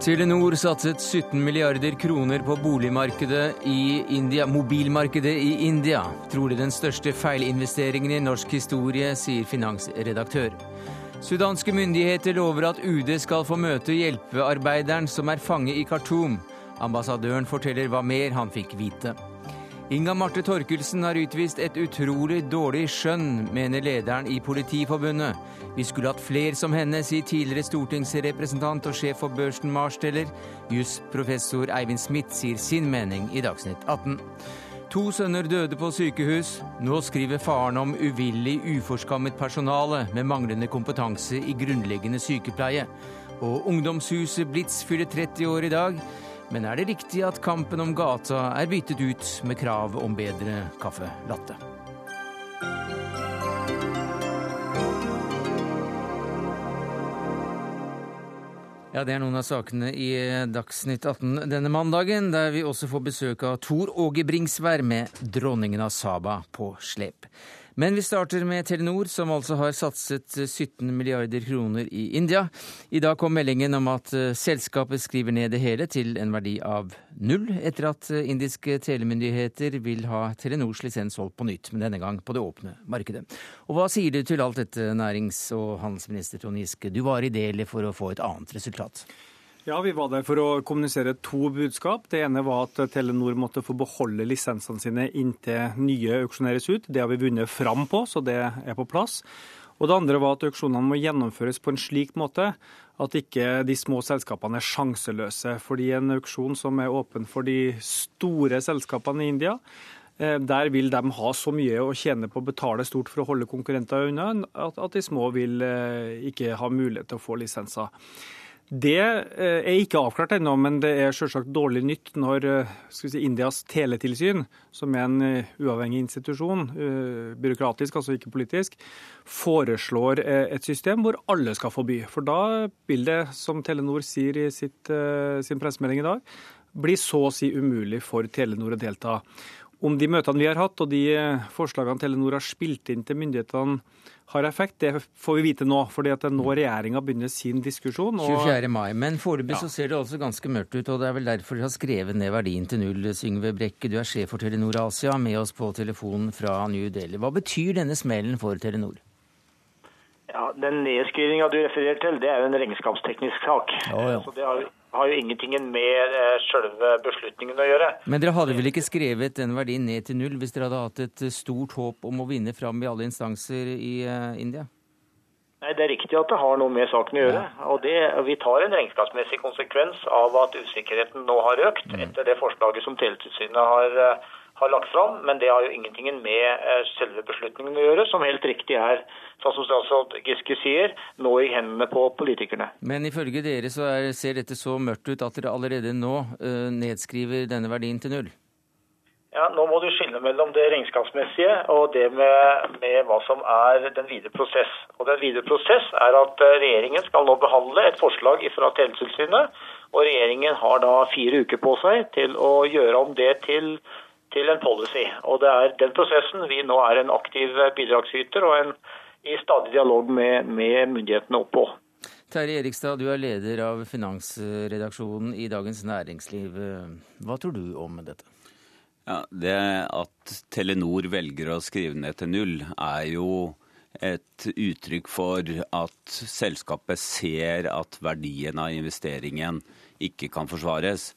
Telenor satset 17 milliarder kroner på boligmarkedet i India, mobilmarkedet i India. Trolig den største feilinvesteringen i norsk historie, sier finansredaktør. Sudanske myndigheter lover at UD skal få møte hjelpearbeideren som er fange i Khartoum. Ambassadøren forteller hva mer han fikk vite. Inga Marte Torkelsen har utvist et utrolig dårlig skjønn, mener lederen i Politiforbundet. Vi skulle hatt flere som henne, sier tidligere stortingsrepresentant og sjef for børsen Marsteller. Jusprofessor Eivind Smith sier sin mening i Dagsnytt 18. To sønner døde på sykehus. Nå skriver faren om uvillig, uforskammet personale med manglende kompetanse i grunnleggende sykepleie. Og ungdomshuset Blitz fyller 30 år i dag. Men er det riktig at kampen om gata er byttet ut med krav om bedre caffè latte? Ja, Det er noen av sakene i Dagsnytt 18 denne mandagen, der vi også får besøk av Tor Åge Bringsvær med dronningen av Saba på slep. Men vi starter med Telenor, som altså har satset 17 milliarder kroner i India. I dag kom meldingen om at eh, selskapet skriver ned det hele til en verdi av null, etter at eh, indiske telemyndigheter vil ha Telenors lisens solgt på nytt, men denne gang på det åpne markedet. Og hva sier du til alt dette, nærings- og handelsminister Trond Giske? Du var i for å få et annet resultat. Ja, Vi var der for å kommunisere to budskap. Det ene var at Telenor måtte få beholde lisensene sine inntil nye auksjoneres ut. Det har vi vunnet fram på, så det er på plass. Og Det andre var at auksjonene må gjennomføres på en slik måte at ikke de små selskapene er sjanseløse. Fordi en auksjon som er åpen for de store selskapene i India, eh, der vil de ha så mye å tjene på å betale stort for å holde konkurrenter unna, at de små vil eh, ikke ha mulighet til å få lisenser. Det eh, er ikke avklart ennå, men det er selvsagt dårlig nytt når eh, si, Indias teletilsyn, som er en eh, uavhengig institusjon, byråkratisk, altså ikke politisk, foreslår et system hvor alle skal forby. For da vil det, som Telenor sier i sitt, sin pressemelding i dag, bli så å si umulig for Telenor å delta. Om de møtene vi har hatt og de forslagene Telenor har spilt inn til myndighetene har effekt, det får vi vite nå. fordi at nå regjeringa begynner sin diskusjon. Og... 24. mai. Men foreløpig ja. så ser det altså ganske mørkt ut, og det er vel derfor du har skrevet ned verdien til null. Syngve Brekke, du er sjef for Telenor Asia, med oss på telefonen fra New Delhi. Hva betyr denne smellen for Telenor? Ja, Den nedskrivninga du refererer til, det er jo en regnskapsteknisk sak. Oh, ja. Så det har har jo ingenting med eh, selve beslutningen å gjøre. Men dere hadde vel ikke skrevet den verdien ned til null hvis dere hadde hatt et stort håp om å vinne fram i alle instanser i uh, India? Nei, Det er riktig at det har noe med saken å gjøre. Ja. og det, Vi tar en regnskapsmessig konsekvens av at usikkerheten nå har økt mm. etter det forslaget som Teletilsynet har, har lagt fram. Men det har jo ingenting med uh, selve beslutningen å gjøre, som helt riktig er sånn som statsråd Giske sier, nå i hendene på politikerne. Men ifølge dere så er, ser dette så mørkt ut at dere allerede nå uh, nedskriver denne verdien til null? Ja, Nå må du skille mellom det regnskapsmessige og det med, med, hva som er den videre prosess. Og Den videre prosess er at eh, regjeringen skal nå behandle et forslag fra Teletilsynet. Og regjeringen har da fire uker på seg til å gjøre om det til, til en policy. Og Det er den prosessen vi nå er en aktiv bidragsyter og en i stadig dialog med, med myndighetene oppå. Terje Erikstad, du er leder av finansredaksjonen i Dagens Næringsliv. Hva tror du om dette? Ja, det at Telenor velger å skrive ned til null, er jo et uttrykk for at selskapet ser at verdien av investeringen ikke kan forsvares.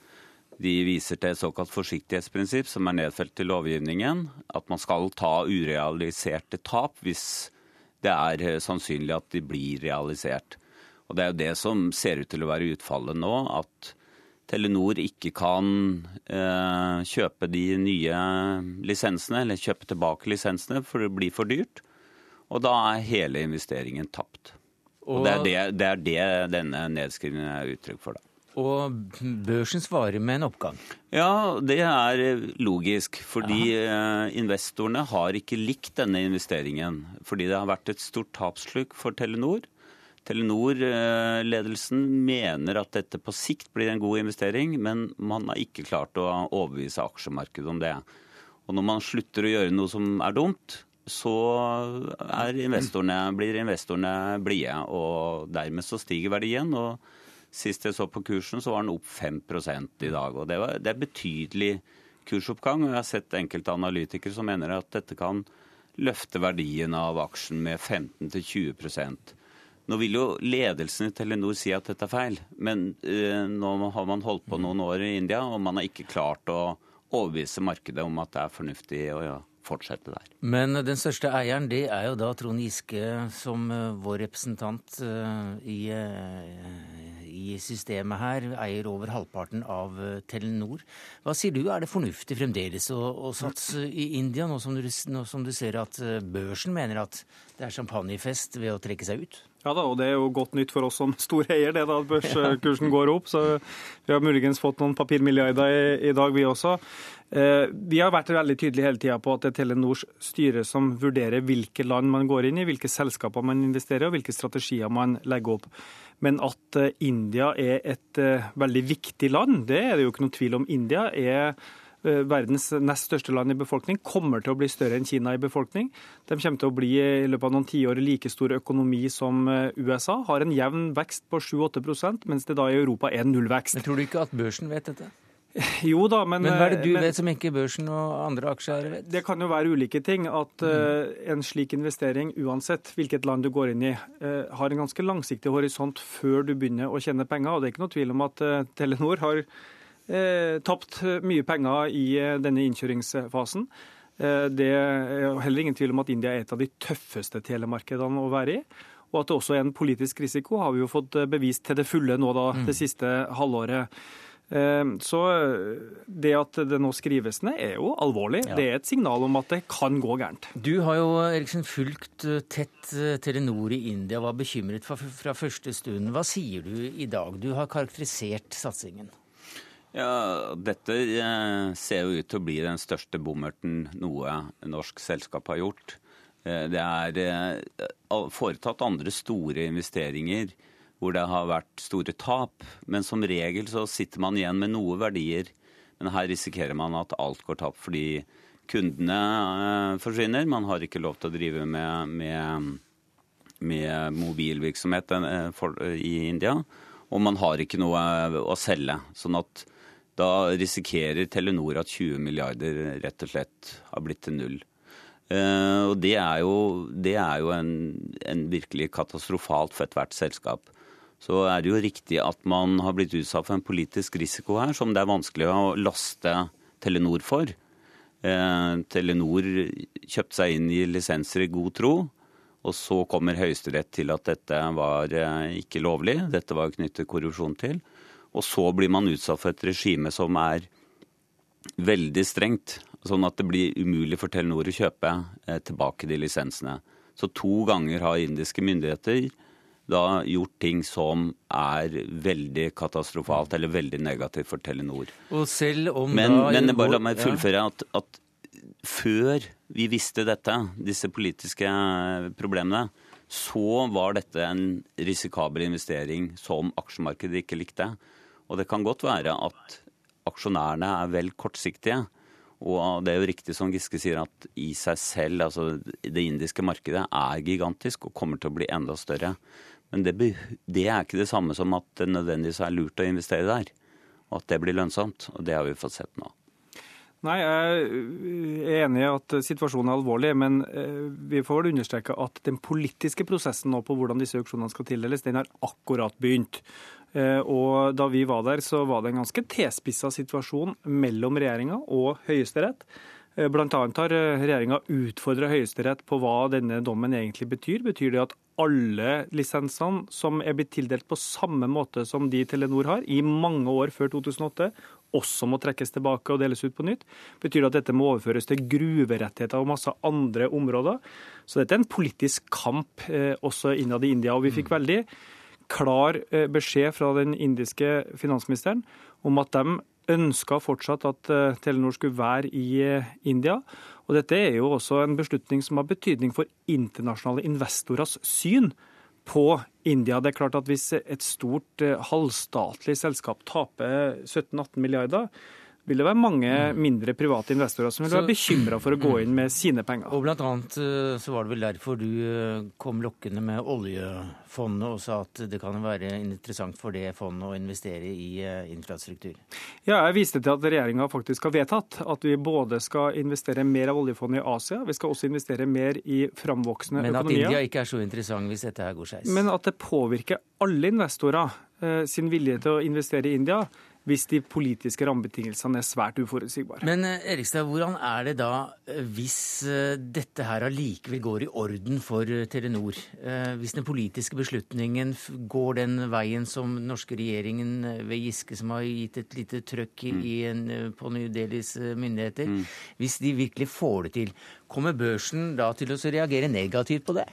De viser til et såkalt forsiktighetsprinsipp som er nedfelt i lovgivningen. At man skal ta urealiserte tap hvis det er eh, sannsynlig at de blir realisert. Og Det er jo det som ser ut til å være utfallet nå. At Telenor ikke kan eh, kjøpe de nye lisensene, eller kjøpe tilbake lisensene, for det blir for dyrt. Og da er hele investeringen tapt. Og, og det, er det, det, er det, denne nedskrivningen er uttrykk for. da. Og børsen svarer med en oppgang? Ja, det er logisk. Fordi Aha. Eh, investorene har ikke likt denne investeringen. Fordi det har vært et stort tapssluk for Telenor. Telenor-ledelsen mener at dette på sikt blir en god investering, men man har ikke klart å overbevise aksjemarkedet om det. Og når man slutter å gjøre noe som er dumt, så investorene, blir investorene blide, og dermed så stiger verdien. og Sist jeg så på kursen, så var den opp 5 i dag. og Det, var, det er betydelig kursoppgang. og Jeg har sett enkelte analytikere som mener at dette kan løfte verdien av aksjen med 15-20 Nå vil jo ledelsen i Telenor si at dette er feil, men uh, nå har man holdt på noen år i India, og man har ikke klart å overbevise markedet om at det er fornuftig å ja, fortsette der. Men den største eieren det er jo da Trond Giske som uh, vår representant uh, i, uh, i, systemet her, eier over halvparten av Telenor. Hva sier du, er det fornuftig fremdeles å, å satse i India, nå som, du, nå som, du, ser at børsen mener at det er champagnefest ved å trekke seg ut? Ja da, og det er jo godt nytt for oss som stor eier, det da at børskursen går opp. Så vi har muligens fått noen papirmilliarder i, i dag, vi også. Eh, vi har vært veldig tydelige hele tida på at det er Telenors styre som vurderer hvilke land man går inn i, hvilke selskaper man investerer i og hvilke strategier man legger opp. Men at eh, India er et eh, veldig viktig land, det er det jo ikke noen tvil om. India er verdens nest største land i befolkning, kommer til å bli større enn Kina i befolkning. De kommer til å bli i løpet av noen tiår like stor økonomi som USA. Har en jevn vekst på 7-8% mens det da i Europa er nullvekst. Men Tror du ikke at børsen vet dette? Jo da, men Men hva er det du men, vet som ikke børsen og andre aksjeeiere vet? Det kan jo være ulike ting. At uh, en slik investering, uansett hvilket land du går inn i, uh, har en ganske langsiktig horisont før du begynner å tjene penger. Og det er ikke noe tvil om at uh, Telenor har tapt mye penger i denne innkjøringsfasen. Det er heller ingen tvil om at India er et av de tøffeste telemarkedene å være i. Og at det også er en politisk risiko, har vi jo fått bevist til det fulle nå da, det mm. siste halvåret. Ehm, så eh, det at det nå skrives ned, er jo alvorlig. Ja. Det er et signal om at det kan gå gærent. Du har jo Eriksen, fulgt eh, tett eh, Telenor i India og var bekymret fra, fra første stund. Hva sier du i dag? Du har karakterisert satsingen. Ja, Dette ser jo ut til å bli den største bommerten noe norsk selskap har gjort. Det er foretatt andre store investeringer hvor det har vært store tap. Men som regel så sitter man igjen med noe verdier. Men her risikerer man at alt går tapt fordi kundene eh, forsvinner. Man har ikke lov til å drive med, med, med mobilvirksomhet eh, i India. Og man har ikke noe å selge. Sånn at da risikerer Telenor at 20 milliarder rett og slett har blitt til null. Og det er jo, det er jo en, en, virkelig katastrofalt for ethvert selskap så er det jo riktig at man har blitt utsatt for en politisk risiko her som det er vanskelig å laste Telenor for. Eh, Telenor kjøpte seg inn i lisenser i god tro. Og så kommer Høyesterett til at dette var eh, ikke lovlig. Dette var knyttet korrupsjon til. Og så blir man utsatt for et regime som er veldig strengt. Sånn at det blir umulig for Telenor å kjøpe eh, tilbake de lisensene. Så to ganger har indiske myndigheter da gjort ting som er veldig katastrofalt eller veldig negativt for Telenor. Men. Men bare la meg fullføre at, at før vi visste dette, disse politiske problemene, så var dette en risikabel investering som aksjemarkedet ikke likte. Og det kan godt være at aksjonærene er vel kortsiktige. Og det er jo riktig som Giske sier, at i seg selv, altså det indiske markedet er gigantisk og kommer til å bli enda større. Men det, det, er ikke det samme som at det nødvendigvis er lurt å investere der. Og at det blir lønnsomt. Og det har vi fått sett nå. Nei, Jeg er enig i at situasjonen er alvorlig, men eh, vi får vel understreke at den politiske prosessen nå på hvordan disse auksjonene skal tildeles, den har akkurat begynt. Eh, og Da vi var der, så var det en ganske tilspissa situasjon mellom regjeringa og Høyesterett. Eh, annet har regjeringa utfordra Høyesterett på hva denne dommen egentlig betyr. Betyr det at alle lisensene som er blitt tildelt på samme måte som de Telenor har, i mange år før 2008, også må trekkes tilbake og deles ut på nytt. Betyr det at dette må overføres til gruverettigheter og masse andre områder. Så dette er en politisk kamp eh, også innad i India. Og vi fikk mm. veldig klar eh, beskjed fra den indiske finansministeren om at de ønska fortsatt at eh, Telenor skulle være i eh, India. Og dette er jo også en beslutning som har betydning for internasjonale investorers syn på India. Det er klart at Hvis et stort eh, halvstatlig selskap taper 17-18 milliarder, vil det være mange mindre private investorer som vil være bekymra for å gå inn med sine penger. Og blant annet eh, så var det vel derfor du eh, kom lokkende med oljefondet og sa at det kan være interessant for det fondet å investere i eh, infrastruktur. Ja, jeg viste til at regjeringa faktisk har vedtatt at vi både skal investere mer av oljefondet i Asia, vi skal også investere mer i framvoksende økonomier. Men at India ikke er så interessant hvis dette her går skeis? Men at det påvirker alle investorer sin vilje til å investere i India hvis de politiske rammebetingelsene er svært uforutsigbare. Men eh, Erikstad, hvordan er det da eh, hvis eh, dette her allikevel går i orden for Telenor? Hvis den politiske beslutningen går den veien som den norske regjeringen ved Giske, som har gitt et lite trøkk i, mm. en, på New Delhis myndigheter, mm. hvis de virkelig får det til, kommer børsen da til å reagere negativt på det?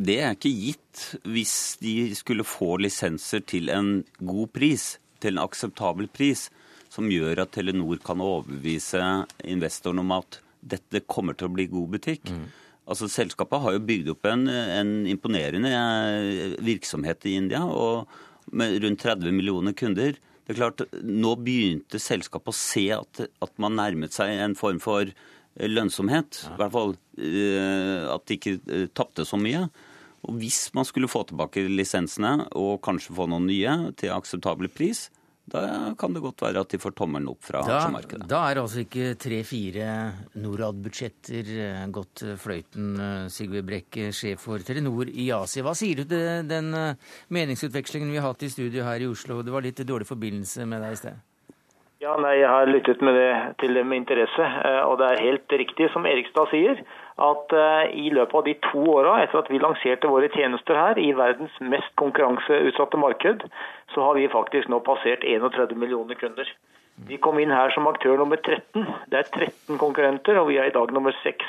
Det er ikke gitt hvis de skulle få lisenser til en god pris til en akseptabel pris, som gjør at Telenor kan overbevise investoren om at dette kommer til å bli god butikk. Mm. Altså Selskapet har jo bygd opp en, en, imponerende eh, virksomhet i India, og med rundt 30 millioner kunder. Det er klart, Nå begynte selskapet å se at, at man nærmet seg en form for eh, lønnsomhet. I hvert fall uh, at de ikke tapte så mye. Og Hvis man skulle få tilbake lisensene og kanskje få noen nye til akseptabel pris, da kan det godt være at de får tommelen opp fra da, aksjemarkedet. Da er altså ikke tre-fire Norad-budsjetter eh, gått eh, fløyten, eh, Sigve Brekke, sjef for Telenor i Asia. Hva sier du til den meningsutvekslingen vi har hatt i studio her i Oslo? Det var litt dårlig forbindelse med deg i sted. Ja, nei, Jeg har lyttet med det, til det med interesse. Og det er helt riktig som Erikstad sier, at eh, i løpet av de to åra etter at vi lanserte våre tjenester her i verdens mest konkurranseutsatte marked, så har vi faktisk nå passert 31 millioner kunder. Vi kom inn her som aktør nummer 13. Det er 13 konkurrenter, og vi er i dag nummer 6.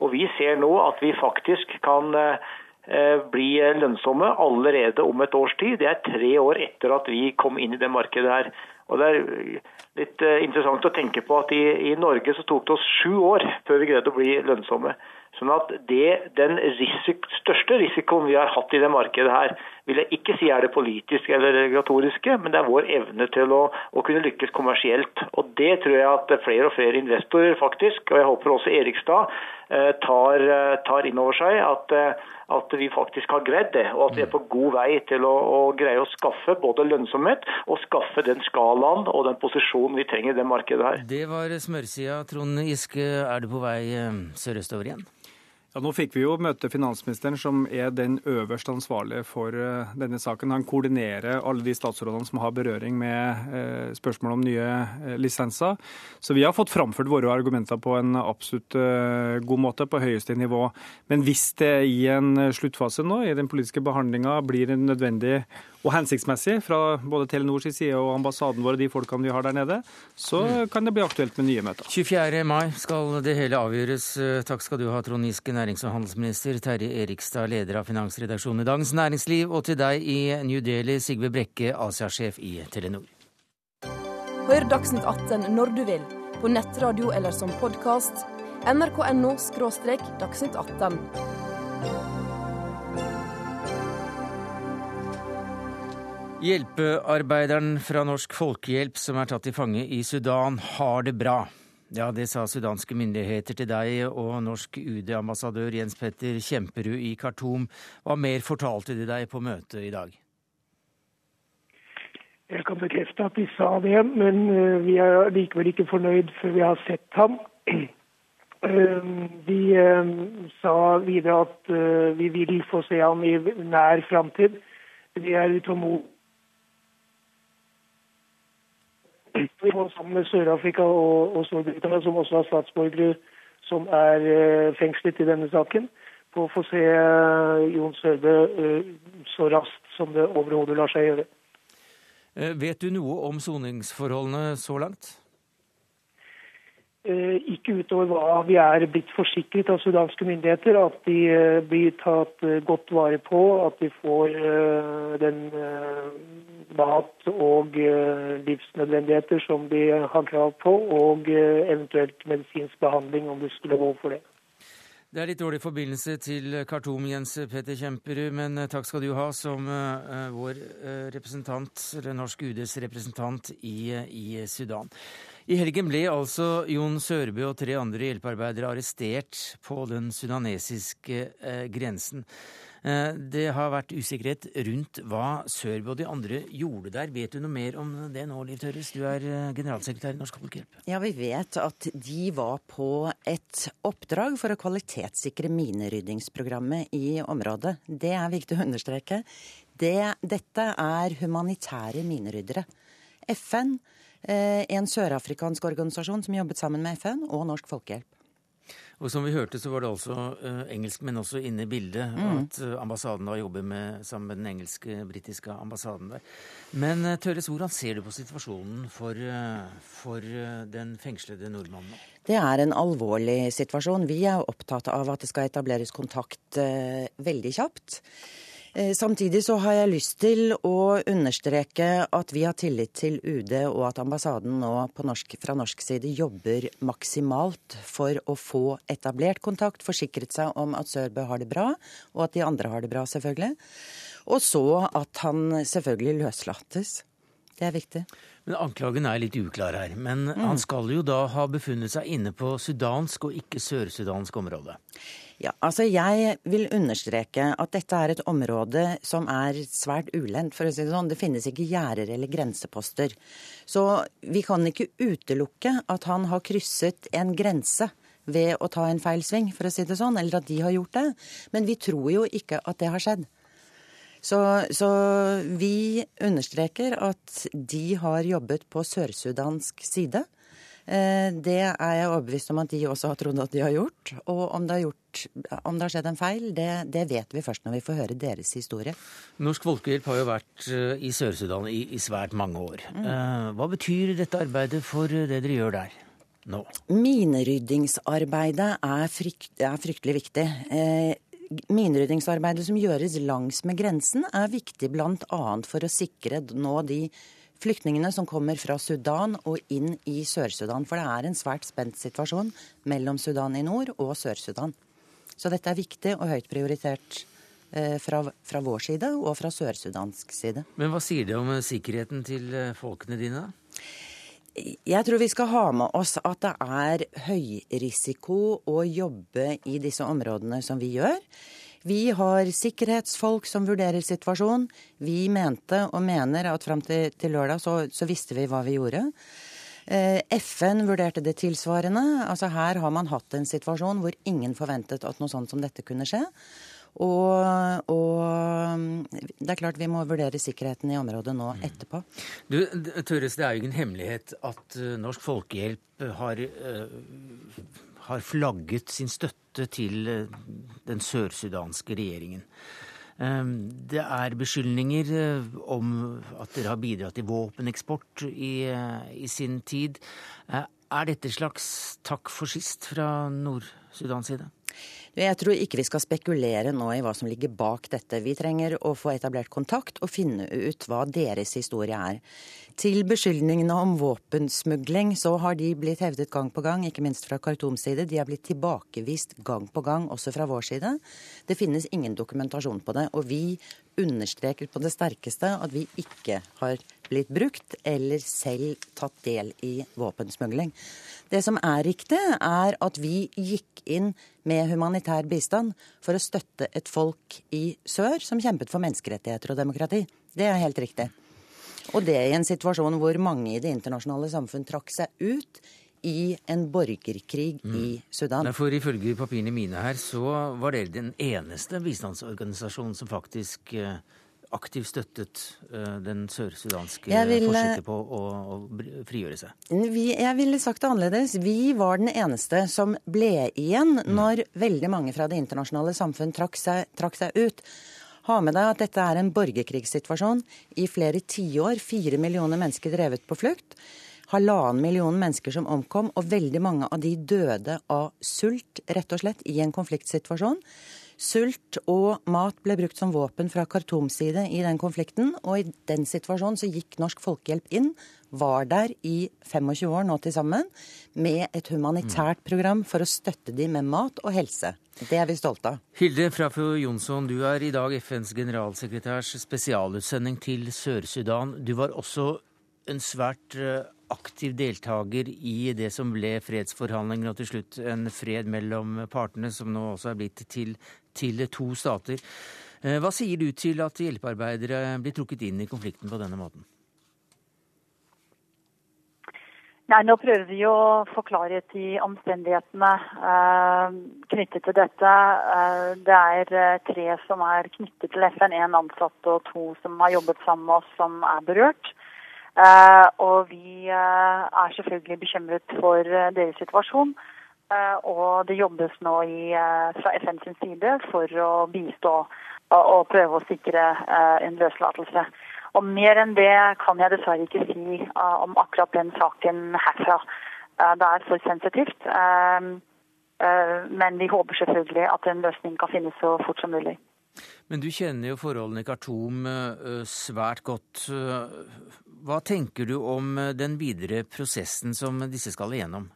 Og vi ser nå at vi faktisk kan eh, bli lønnsomme allerede om et års tid. Det er tre år etter at vi kom inn i det markedet her. Og Det er litt eh, interessant å tenke på at i, i, Norge så tok det oss sju år før vi greide å bli lønnsomme. Sånn at det, Den risik, største risikoen vi har hatt i det markedet her, vil jeg ikke si er det politiske eller regulatoriske, men det er vår evne til å, å, kunne lykkes kommersielt. Og Det tror jeg at flere og flere investorer faktisk, og jeg håper også Erikstad, tar, eh, tar inn over seg at at vi faktisk har greid det, og at vi er på god vei til å, å greie å skaffe både lønnsomhet og skaffe den skalaen og den posisjonen vi trenger i det markedet her. Det var smørsida. Trond Giske, er du på vei eh, sørøstover igjen? Ja, Nå fikk vi jo møte finansministeren, som er den øverste ansvarlige for uh, denne saken. Han koordinerer alle de statsrådene som har berøring med uh, spørsmål om nye uh, lisenser. Så vi har fått framført våre argumenter på en absolutt god måte, på høyeste nivå. Men hvis det i en sluttfase nå, i den politiske behandlinga, blir nødvendig og hensiktsmessig fra både Telenors side og ambassaden vår og de folkene vi har der nede, så kan det bli aktuelt med nye møter. 24. mai skal det hele avgjøres. Takk skal du ha, Trond Giske, nærings- og handelsminister, Terje Erikstad, leder av finansredaksjonen i Dagens Næringsliv, og til deg i New Delhi, Sigve Brekke, Asia-sjef i Telenor. Hør Dagsnytt 18 når du vil, på nettradio eller som podkast. nrk.no – dagsnytt 18. Hjelpearbeideren fra Norsk Folkehjelp som er tatt til fange i Sudan, har det bra. Ja, det sa sudanske myndigheter til deg og norsk UD-ambassadør Jens Petter Kjemperud i Khartoum. Hva mer fortalte de deg på møtet i dag? Jeg kan bekrefte at de sa det, men eh, vi er likevel ikke fornøyd før vi har sett ham. Eh, de eh, sa videre at vi vil få se ham i nær framtid. Vi er utålmodige Vi må sammen med Sør-Afrika og, og Storbritannia, som også har statsborgere som er uh, fengslet i denne saken, på å få se uh, Jon Sørbø uh, så raskt som det overhodet lar seg gjøre. Vet du noe om soningsforholdene så langt? Eh, ikke utover hva vi er blitt forsikret av sudanske myndigheter, at de eh, blir tatt eh, godt vare på, at de får den mat og livsnødvendigheter som de har krav på, og eventuelt medisinsk behandling om det skulle gå for det. Det er litt dårlig forbindelse til Khartoum, Jens Petter Kjemperud, men takk skal du ha som vår representant, eller norsk UDs representant i, i Sudan. I helgen ble altså Jon Sørby og tre andre hjelpearbeidere arrestert på den sudanesiske eh, grensen. Eh, det har vært usikkerhet rundt hva Sørbø og de andre gjorde der. Vet du noe mer om det nå, Liv Tørres? Du er eh, generalsekretær i Norsk Folkehjelp. Ja, vi vet at de var på et oppdrag for å kvalitetssikre mineryddingsprogrammet i området. Det er viktig å understreke. Det, dette er humanitære mineryddere. FN en sørafrikansk organisasjon som jobbet sammen med FN, og Norsk Folkehjelp. Og Som vi hørte, så var det altså uh, engelskmenn også inne i bildet. Mm. At uh, ambassaden da jobber med, sammen med den engelske-britiske ambassaden der. Men uh, Tørres, hvordan ser du på situasjonen for, for den fengslede nordmannen? Det er en alvorlig situasjon. Vi er opptatt av at det skal etableres kontakt veldig kjapt. Eh, samtidig så har jeg lyst til å understreke at vi har tillit til UD, og at ambassaden nå norsk, fra norsk side jobber maksimalt for å få etablert kontakt, forsikret seg om at Sørbø har det bra, og at de andre har det bra, selvfølgelig. Og så at han selvfølgelig løslates. Det er viktig. Anklagen er litt uklar her. Men mm. han skal jo da ha befunnet seg inne på sudansk og ikke sørsudansk område? Ja, altså Jeg vil understreke at dette er et område som er svært ulendt. for å si Det sånn. Det finnes ikke gjerder eller grenseposter. Så vi kan ikke utelukke at han har krysset en grense ved å ta en feil sving, for å si det sånn, eller at de har gjort det. Men vi tror jo ikke at det har skjedd. Så, så, vi understreker at de har jobbet på sørsudansk side. Eh, det er jeg overbevist om at de også har trodd at de har gjort. Og om det har, gjort, om det har skjedd en feil, det, det, vet vi først når vi får høre deres historie. Norsk Folkehjelp har jo vært eh, i Sør-Sudan i, i, svært mange år. Mm. Eh, hva betyr dette arbeidet for det dere gjør der? nå? Mineryddingsarbeidet er, frykt, er fryktelig viktig mineryddingsarbeidet som gjøres langs med grensen, er viktig bl.a. for å sikre nå de flyktningene som kommer fra Sudan og inn i Sør-Sudan. For det er en svært spent situasjon mellom Sudan i nord og Sør-Sudan. Så dette er viktig og høyt prioritert eh, fra, fra vår side og fra sør-sudansk side. Men hva sier det om sikkerheten til eh, folkene dine? Jeg tror vi skal ha med oss at det er høyrisiko å jobbe i disse områdene som vi gjør. Vi har sikkerhetsfolk som vurderer situasjonen. Vi mente og mener at fram til, til, lørdag så, så, visste vi hva vi gjorde. Eh, FN vurderte det tilsvarende. Altså Her har man hatt en situasjon hvor ingen forventet at noe sånt som dette kunne skje. Og, og, det er klart vi må vurdere sikkerheten i området nå mm. etterpå. Du, Tørres, det er jo ingen hemmelighet at eh, Norsk Folkehjelp har, uh, har flagget sin støtte til den sørsudanske regjeringen. Um, det er beskyldninger om at dere har bidratt til våpeneksport i, i sin tid. Er dette slags takk for sist fra Nord-Sudans side? Jeg tror ikke vi skal spekulere nå i hva som ligger bak dette. Vi trenger å få etablert kontakt og finne ut hva deres historie er. Til beskyldningene om våpensmugling så har de blitt hevdet gang på gang, ikke minst fra Khartoums side. De har blitt tilbakevist gang på gang, også fra vår side. Det finnes ingen dokumentasjon på det. Og vi understreker på det sterkeste at vi ikke har blitt brukt eller selv tatt del i våpensmugling. Det som er riktig, er at vi gikk inn med humanitær bistand for å støtte et folk i sør som kjempet for menneskerettigheter og demokrati. Det er helt riktig. Og det i en situasjon hvor mange i det internasjonale samfunn trakk seg ut i en borgerkrig mm. i Sudan. For Ifølge papirene mine her, så var dere den eneste bistandsorganisasjonen som faktisk uh, aktivt støttet den sør-sudanske ville... forsøket på å, å, frigjøre seg? Vi, jeg ville sagt det annerledes. Vi var den eneste som ble igjen mm. når veldig mange fra det internasjonale samfunn trakk seg, trakk seg ut. Ha med deg at dette er en borgerkrigssituasjon i flere tiår. Fire millioner mennesker drevet på flukt. Halvannen million mennesker som omkom, og veldig mange av de døde av sult, rett og slett, i en konfliktsituasjon. Sult og mat ble brukt som våpen fra Khartoums side i den konflikten. Og i den situasjonen så gikk Norsk Folkehjelp inn, var der i 25 år nå til sammen, med et humanitært program for å støtte dem med mat og helse. Det er vi stolte av. Hilde Frafjord Jonsson, du er i dag FNs generalsekretærs spesialutsending til Sør-Sudan. Du var også en svært eh, aktiv deltaker i det som ble fredsforhandlinger og til slutt en fred mellom partene, som nå også er blitt til, til to stater. Eh, hva sier du til at hjelpearbeidere blir trukket inn i konflikten på denne måten? Nei, Nå prøver vi å få klarhet i omstendighetene eh, knyttet til dette. Eh, det er eh, tre som er knyttet til FN, én ansatt og to som har jobbet sammen med oss som er berørt. Eh, og vi eh, er selvfølgelig bekymret for eh, deres situasjon. og det jobbes nå i, fra FNs side for å bistå og, prøve å sikre en løslatelse. Og mer enn det kan jeg dessverre ikke si om akkurat den saken herfra. Det er for sensitivt. Men vi håper selvfølgelig at en løsning kan finnes så fort som mulig. Men du kjenner jo forholdene i Khartoum svært godt. Hva tenker du om den videre prosessen som disse skal igjennom?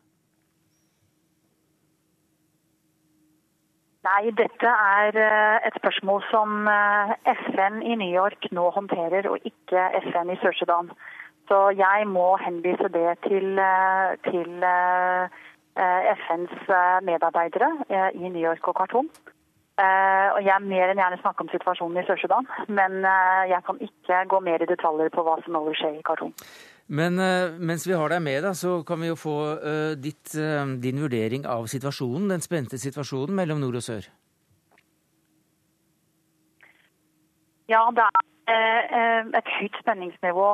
Nei, dette er eh, et spørsmål som eh, FN i New York nå håndterer, og ikke FN i Sør-Sudan. Så jeg må henvise det til, eh, til FNs medarbeidere i New York og Khartoum. Og jeg er mer enn gjerne snakke om situasjonen i Sør-Sudan, men jeg kan ikke gå mer i detaljer på hva som nå skjer i Khartoum. Men uh, mens vi har deg med, da, så kan vi jo få uh, ditt, uh, din vurdering av situasjonen, den spente situasjonen mellom nord og sør. Ja, det er et høyt spenningsnivå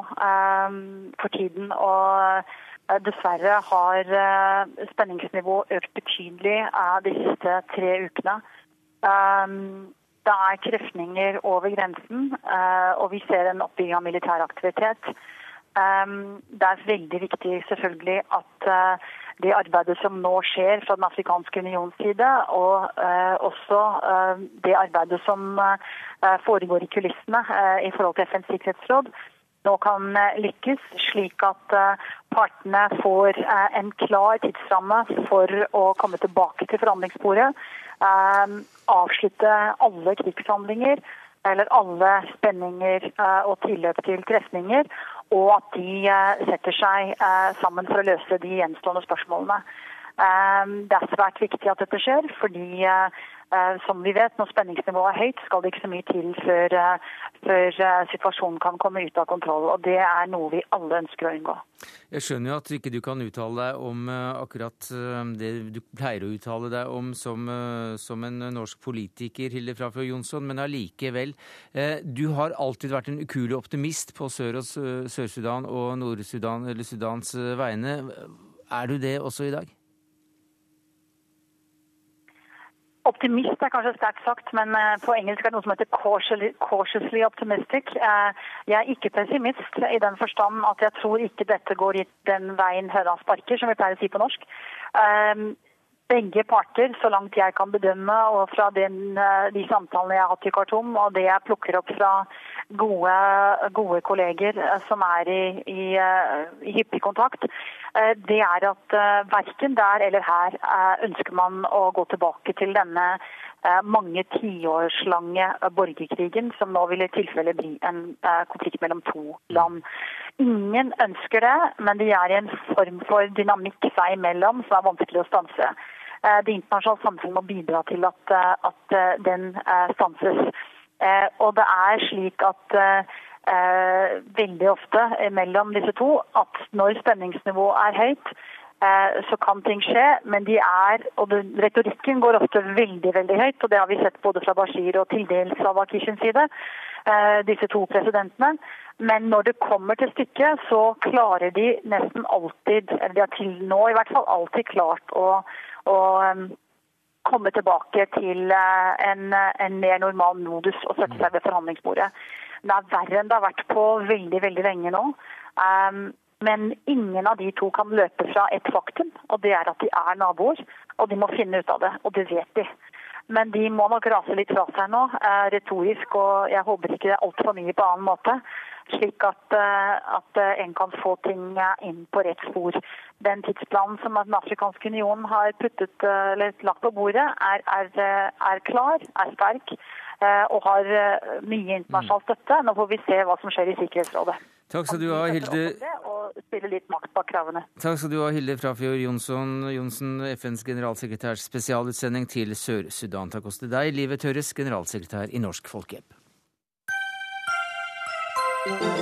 for tiden. Og dessverre har spenningsnivået økt betydelig de siste tre ukene. Det er krefninger over grensen, og vi ser en oppbygging av militær aktivitet. Ehm, det er veldig viktig selvfølgelig at eh, det arbeidet som nå skjer fra Den afrikanske unions side, og eh, også eh, det arbeidet som foregår i kulissene i forhold til FNs sikkerhetsråd, nå kan lykkes, slik at partene får en klar tidsramme for å komme tilbake til forhandlingsbordet. Avslutte alle krigshandlinger eller alle spenninger og tilløp til trefninger og at de eh, setter seg eh, sammen for å løse de gjenstående spørsmålene. Eh, det er svært viktig at dette skjer, fordi som vi vet, når spenningsnivået er høyt, skal det ikke så mye til før, før, situasjonen kan komme ut av kontroll. Og det er noe vi alle ønsker å unngå. Jeg skjønner jo at ikke du kan uttale deg om akkurat det du pleier å uttale deg om som, som en norsk politiker, Hilde Frafjord Jonsson, men allikevel. Du har alltid vært en ukuelig optimist på Sør- og Sør-Sudan og Nord-Sudan, eller Sudans vegne. Er du det også i dag? Optimist er kanskje sterkt sagt, men eh, på engelsk er det noe som heter cautiously optimistic. Eh, jeg er ikke pessimist i den forstand at jeg tror ikke dette går i den veien høna sparker, som vi pleier å si på norsk. Eh, begge parter, så langt jeg kan bedømme, og fra den, de samtalene jeg har hatt i Khartoum, og det jeg plukker opp fra gode, gode kolleger som er i, i, i hyppig kontakt, Eh, det er at eh, verken der eller her eh, ønsker man å gå tilbake til denne mange tiårslange borgerkrigen, som nå vil i tilfelle bli en konflikt mellom to land. Ingen ønsker det, men de er i en form for dynamikk seg imellom som er vanskelig å stanse. Det internasjonale samfunnet må bidra til at, at den stanses. Og det er slik at eh, veldig ofte mellom disse to at når spenningsnivået er høyt, eh, så kan ting skje. Men de er, og retorikken går ofte veldig veldig høyt, og det har vi sett både fra Bashir og til dels av Akishins side, eh, disse to presidentene. Men når det kommer til stykket, så klarer de nesten alltid, eller de har til nå i hvert fall alltid klart å, å komme tilbake til uh, en, en, mer normal modus og sette seg ved forhandlingsbordet. Det er verre enn det har vært på veldig, veldig lenge nå. Um, men ingen av de to kan løpe fra et faktum, og det er at de er naboer. Og de må finne ut av det, og det vet de. Men de må nok rase litt fra seg nå, eh, retorisk, og jeg håper ikke det er altfor mye på annen måte. Slik at, eh, at eh, en kan få ting inn på rett spor. Den tidsplanen som Den afrikanske union har puttet, lagt på bordet, er, er, er klar, er sterk. Eh, og har eh, mye internasjonal støtte. Nå får vi se hva som skjer i Sikkerhetsrådet. Takk skal du ha, Hilde. spille litt makt bak kravene. Takk skal du ha, Hilde Frafjord Jonsson, Johnsen, FNs generalsekretærs spesialutsending til Sør-Sudan. Takk også til deg, Livet Tørres, generalsekretær i Norsk Folkehjelp. Thank you.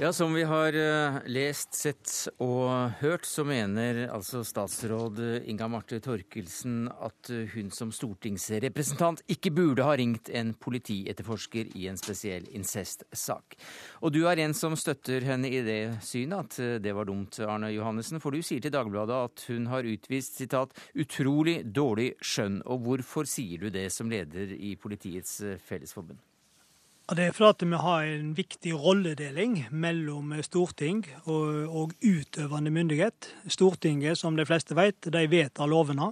Ja, Som vi har eh, lest, sett og hørt, så mener altså statsråd Inga Marte Torkelsen at hun som stortingsrepresentant ikke burde ha ringt en politietterforsker i en spesiell incestsak. Og du er en som støtter henne i det synet, at eh, det var dumt, Arne Johannessen. For du sier til Dagbladet at hun har utvist sitat, 'utrolig dårlig skjønn'. Og hvorfor sier du det som leder i Politiets eh, Fellesforbund? Det er fordi vi har en viktig rolledeling mellom storting og, og, utøvende myndighet. Stortinget, som de fleste vet, de vedtar lovene.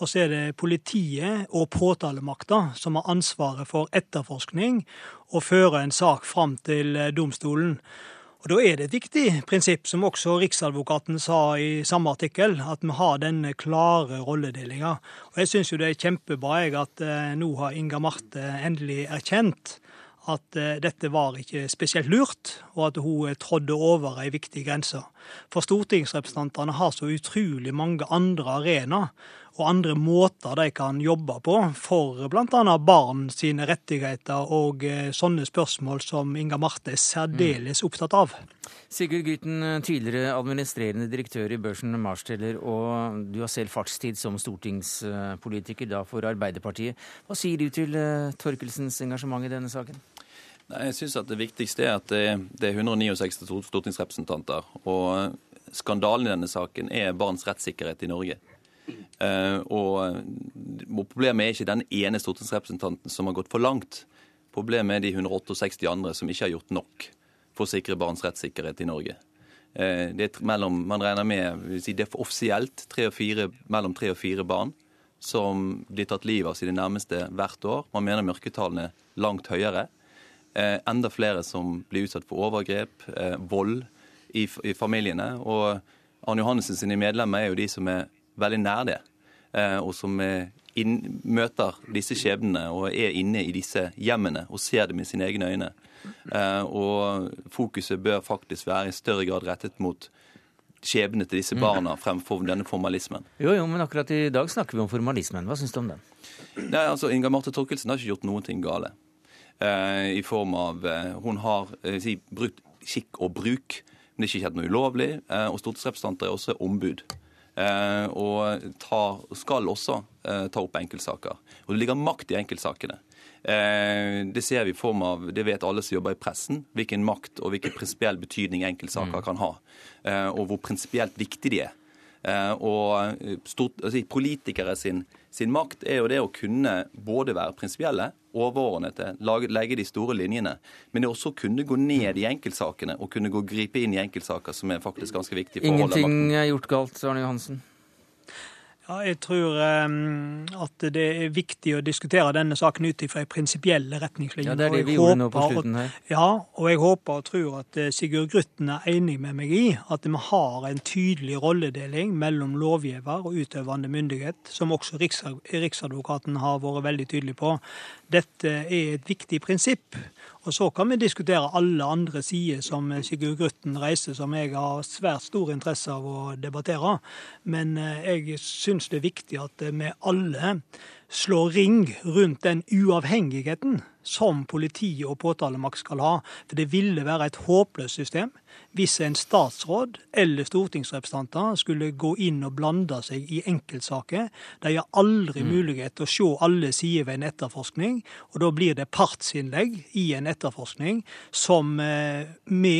Og så er det politiet og påtalemakta som har ansvaret for etterforskning og føre en sak fram til domstolen. Og Da er det et viktig prinsipp, som også Riksadvokaten sa i samme artikkel, at vi har denne klare rolledelinga. Og Jeg syns det er kjempebra at eh, nå har Inga Marte endelig erkjent at eh, dette var ikke spesielt lurt, og at hun eh, trådde over ei viktig grense. For stortingsrepresentantene har så utrolig mange andre arenaer og andre måter de kan jobbe på for bl.a. barn sine rettigheter og eh, sånne spørsmål som Inga Marte er særdeles opptatt av. Sigurd Gryten, tidligere administrerende direktør i børsen Marsteller, og du har selv fartstid som stortingspolitiker da for Arbeiderpartiet. Hva sier du til Torkelsens engasjement i denne saken? Jeg synes at Det viktigste er at det, det er 169 stortingsrepresentanter. Og skandalen i denne saken er barns rettssikkerhet i Norge. Uh, og, og Problemet er ikke den ene stortingsrepresentanten som har gått for langt. Problemet er de 168 andre som ikke har gjort nok for å sikre barns rettssikkerhet i Norge. Er mellom, man regner med, det er offisielt 3 4, mellom tre og fire barn som blir tatt livet av sine nærmeste hvert år. Man mener mørketallene er langt høyere. Eh, enda flere som blir utsatt for overgrep, eh, vold i, i familiene. Og Arne Johannessen sine medlemmer er jo de som er veldig nær det, eh, og som inn, møter disse skjebnene og er inne i disse hjemmene og ser det med sine egne øyne. Og fokuset bør faktisk være i større grad rettet mot skjebnene til disse barna fremfor denne formalismen. Jo, jo, men akkurat i dag snakker vi om formalismen. Hva syns du om den? Nei, altså, Inga Marte Torkelsen har ikke gjort noen ting gale. Eh, i form av eh, Hun har eh, si, brukt skikk og bruk, men det er ikke helt noe ulovlig. Og stortingsrepresentanter er også ombud. Og ta, skal også ta opp enkeltsaker. Og det ligger makt i enkeltsakene. Det ser vi i form av, det vet alle som jobber i pressen, hvilken makt og hvilken prinsipiell betydning enkeltsaker mm. kan ha. Og hvor prinsipielt viktig de er. Og stort, altså, politikere sin, sin makt er jo det å kunne både være prinsipielle overordnede, legge de store linjene. Men det er også å kunne gå ned i enkeltsakene og kunne gå gripe inn i enkeltsaker som er faktisk ganske viktige. Ingenting er gjort galt, Arne Johansen? Ja, jeg tror um, at det er viktig å diskutere denne saken ut fra prinsipielle retningslinjer. Ja, det er det vi gjorde nå på slutten her. Ja, og jeg håper og tror at eh, Sigurd Grytten er enig med meg i at vi har en tydelig rolledeling mellom lovgiver og utøvende myndighet, som også Riksadvokaten har vært veldig tydelig på. Dette er et viktig prinsipp. Og så kan vi diskutere alle andre sider som Sigurd Grutten reiser, som jeg har svært stor interesse av å debattere. Men eh, jeg syns det er viktig at vi alle slår ring rundt den uavhengigheten som politi og påtalemakt skal ha. For det ville være et håpløst system hvis en statsråd eller stortingsrepresentanter skulle gå inn og blande seg i enkeltsaker. De har aldri mm. mulighet til å se alle sider ved en etterforskning, og da blir det partsinnlegg i en etterforskning som eh, vi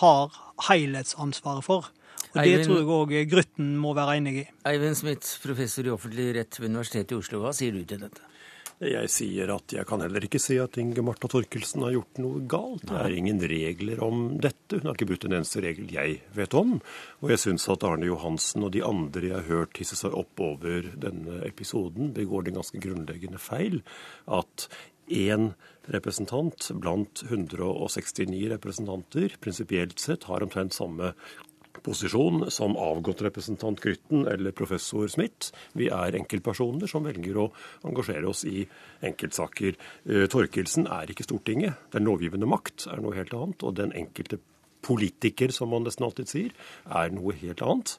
har helhetsansvaret for. Og Det tror jeg òg Grytten må være enig i. Eivind Smith, professor i offentlig rett ved Universitetet i Oslo, hva sier du til dette? Jeg sier at jeg kan heller ikke si at Inge Marta Torkelsen har gjort noe galt. Det er ingen regler om dette. Hun har ikke brutt en eneste regel jeg vet om. Og jeg syns at Arne Johansen og de andre jeg har hørt hisse seg opp over denne episoden, begår den ganske grunnleggende feil. At én representant blant 169 representanter prinsipielt sett har omtrent samme posisjon som avgått representant Grytten eller professor Smith. Vi er enkeltpersoner som velger å engasjere oss i enkeltsaker. Eh, Torkelsen er ikke Stortinget. Den lovgivende makt er noe helt annet. Og den enkelte politiker, som man nesten alltid sier, er noe helt annet.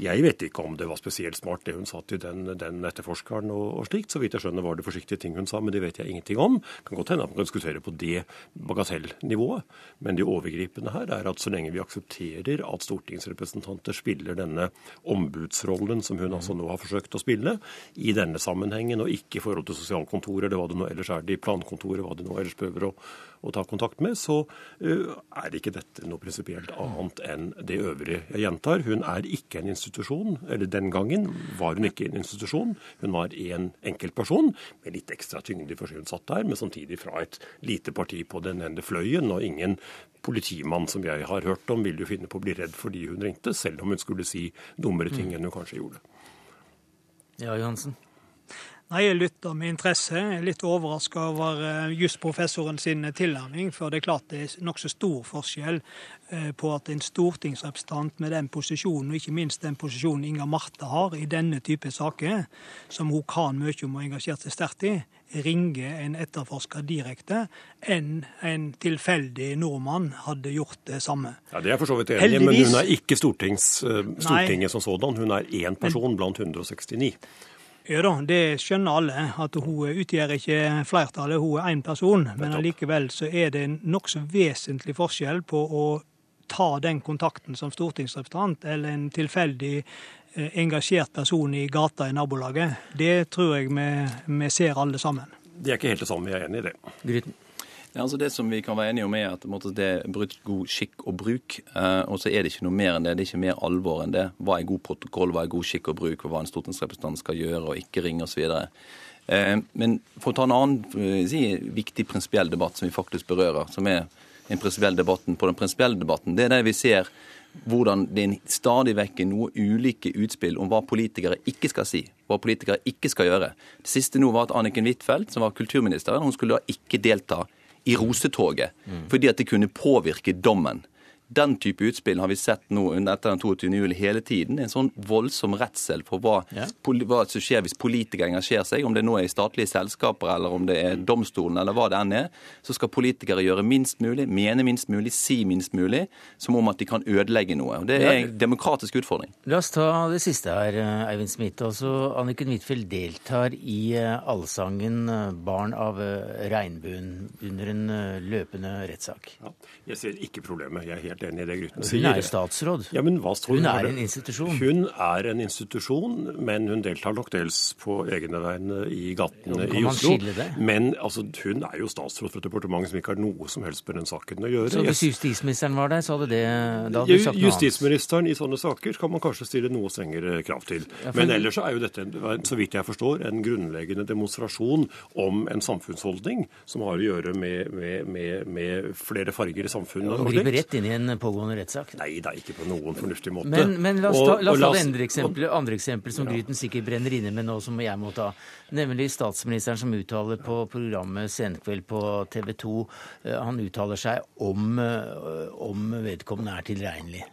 Jeg vet ikke om det var spesielt smart det hun sa til den, den etterforskeren og, og, slikt. Så vidt jeg skjønner var det forsiktige ting hun sa, men det vet jeg ingenting om. Det kan godt hende at man kan diskutere på det bagatellnivået. Men det overgripende her er at så lenge vi aksepterer at stortingsrepresentanter spiller denne ombudsrollen som hun altså nå har forsøkt å spille, i denne sammenhengen, og ikke i forhold til sosialkontoret eller hva det nå ellers er, de plankontoret, hva de nå ellers prøver å, å ta kontakt med, så uh, er ikke dette noe prinsipielt annet enn det øvrige. Jeg gjentar, hun er ikke en institusjon. Eller den gangen var hun ikke en institusjon, hun var en enkeltperson med litt ekstra tyngde fordi hun satt der, men samtidig fra et lite parti på den ene fløyen. Og ingen politimann som jeg har hørt om, ville jo finne på å bli redd fordi hun ringte, selv om hun skulle si dummere ting enn hun kanskje gjorde. Ja, Johansen. Nei, Jeg lytter med interesse. Jeg er litt overraska over eh, jusprofessoren sin tilnærming. For det er klart det er nokså stor forskjell eh, på at en stortingsrepresentant med den posisjonen, og ikke minst den posisjonen Inga Marte har i denne type saker, som hun kan mye om og engasjert seg sterkt i, ringer en etterforsker direkte, enn en tilfeldig nordmann hadde gjort det samme. Ja, Det er for så vidt enig i, men hun er ikke eh, Stortinget som sådan. Hun er én person blant 169. Ja da, det skjønner alle, at hun utgjør ikke flertallet, hun er én person. Men allikevel så er det en nokså vesentlig forskjell på å ta den kontakten som stortingsrepresentant eller en tilfeldig eh, engasjert person i gata i nabolaget. Det tror jeg vi, vi ser alle sammen. Det er ikke helt det samme, jeg er enig i det. Gryten. Ja, altså det som vi kan være enige om er at det er brutt god skikk og bruk. Eh, og så er det ikke noe mer enn det. Det er ikke mer alvor enn det. Hva er god protokoll, hva er god skikk og bruk, hva en stortingsrepresentant skal gjøre og ikke ringe osv. Eh, men for å ta en annen eh, si, viktig prinsipiell debatt som vi faktisk berører, som er en prinsipiell debatten på den prinsipielle debatten, det er det vi ser hvordan det er stadig vekk noe ulike utspill om hva politikere ikke skal si, hva politikere ikke skal gjøre. Det siste nå var at Anniken Huitfeldt, som var kulturminister, hun skulle da ikke delta i rosetoget fordi at det kunne påvirke dommen. Den type utspill har vi sett nå etter den 22. juli hele tiden. En sånn voldsom redsel for hva, ja. hva, som skjer hvis politikere engasjerer seg, om det nå er i statlige selskaper eller om det er domstolen eller hva det enn er. Så skal politikere gjøre minst mulig, mene minst mulig, si minst mulig, som om at de kan ødelegge noe. Og Det er en demokratisk utfordring. La oss ta det siste her, Eivind Smith. Altså, Anniken Huitfeldt deltar i eh, allsangen eh, 'Barn av eh, regnbuen' under en løpende rettssak. Ja, jeg ser ikke problemet. Jeg er helt helt enig i det Grytten sier. Hun er statsråd. Ja, men hva hun er en institusjon. Hun er en institusjon, men hun deltar nok dels på egne vegne i gatene i Oslo. Men altså, hun er jo statsråd for et departement som ikke har noe som helst med den saken å gjøre. Så hvis justisministeren var der, så hadde det da hadde du sagt noe Justisministeren i sånne saker kan man kanskje stille noe strengere krav til. Men ellers er jo dette, så vidt jeg forstår, en grunnleggende demonstrasjon om en samfunnsholdning som har å gjøre med, med, med, med flere farger i samfunnet. Hun griper rett inn i en pågående rettssak? Nei, er ikke på noen fornuftig måte. Men, men la oss ta, la oss ta det andre eksempelet, andre eksempel som ja. Gryten sikkert brenner inne med nå, som jeg må ta. Nemlig statsministeren som uttaler på programmet Senkveld på TV 2. Eh, han uttaler seg om, eh, om vedkommende er tilregnelig.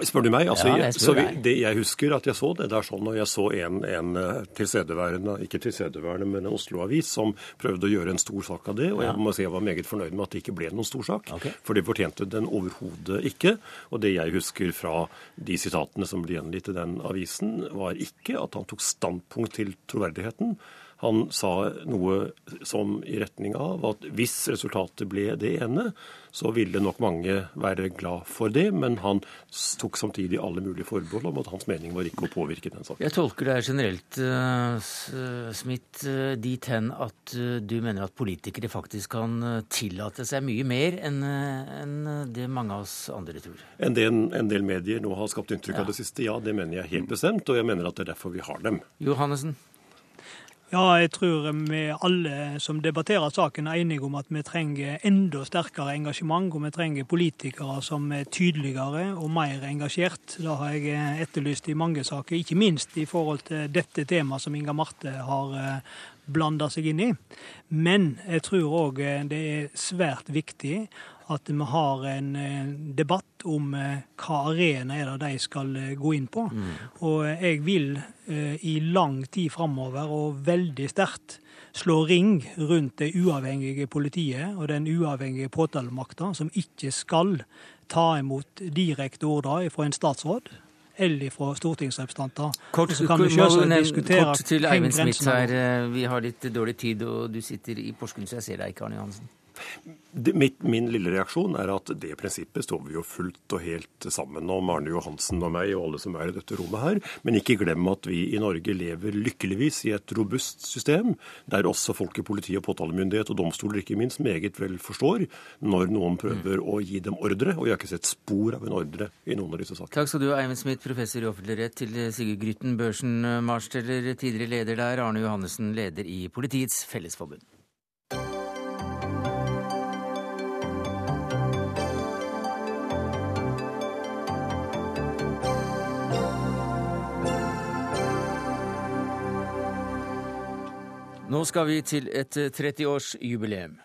Spør du meg? Altså, ja, jeg, så vi, det, jeg husker at jeg så det. Det er sånn når jeg så en, en eh, tilstedeværende, ikke tilstedeværende, men en Oslo-avis som prøvde å gjøre en stor sak av det. Og jeg må si jeg var meget fornøyd med at det ikke ble noen stor sak. Okay. For det fortjente den overhodet ikke. Og det jeg husker fra de sitatene som ble gjengitt i den avisen, var ikke at han tok standpunkt til troverdigheten. Han sa noe som i retning av at hvis resultatet ble det ene, så ville nok mange være glad for det, men han tok samtidig alle mulige forbehold om at hans mening var ikke å påvirke den saken. Jeg tolker det generelt, uh, Smith, uh, dit hen at du mener at politikere faktisk kan tillate seg mye mer enn det mange av oss andre tror? En del, en del medier nå har skapt inntrykk av det siste, ja, det mener jeg helt bestemt, og jeg mener at det er derfor vi har dem. Johannesen? Ja, jeg tror vi alle som debatterer saken er enige om at vi trenger enda sterkere engasjement, og vi trenger politikere som er tydeligere og mer engasjert. Det har jeg etterlyst i mange saker, ikke minst i forhold til dette temaet som Inga Marte har eh, blanda seg inn i. Men jeg tror òg det er svært viktig at vi har en debatt om hva arena er det de skal gå inn på. Mm. Og jeg vil i lang tid framover, og veldig sterkt, slå ring rundt det uavhengige politiet og den uavhengige påtalemakta, som ikke skal ta imot direkte ordre fra en statsråd eller fra stortingsrepresentanter. Kort, så kan vi kort til Eivind Smith her. Vi har litt dårlig tid, og du sitter i Porsgrunn, så jeg ser deg ikke, Arne Johansen. Mitt, min lille reaksjon er at det prinsippet står vi jo fullt og helt sammen om, Arne Johansen og meg og alle som er i dette rommet her. Men ikke glem at vi i Norge lever lykkeligvis i et robust system, der også folk i politi og påtalemyndighet og domstoler ikke minst meget vel forstår når noen prøver mm. å gi dem ordre. Og jeg har ikke sett spor av en ordre i noen av disse sakene. Takk skal du ha, Eivind Smith, professor i offentlig rett, til Sigurd Grytten, børsen-marsteller, tidligere leder der, Arne Johannessen, leder i Politiets Fellesforbund. Nå skal vi til et 30-årsjubileum.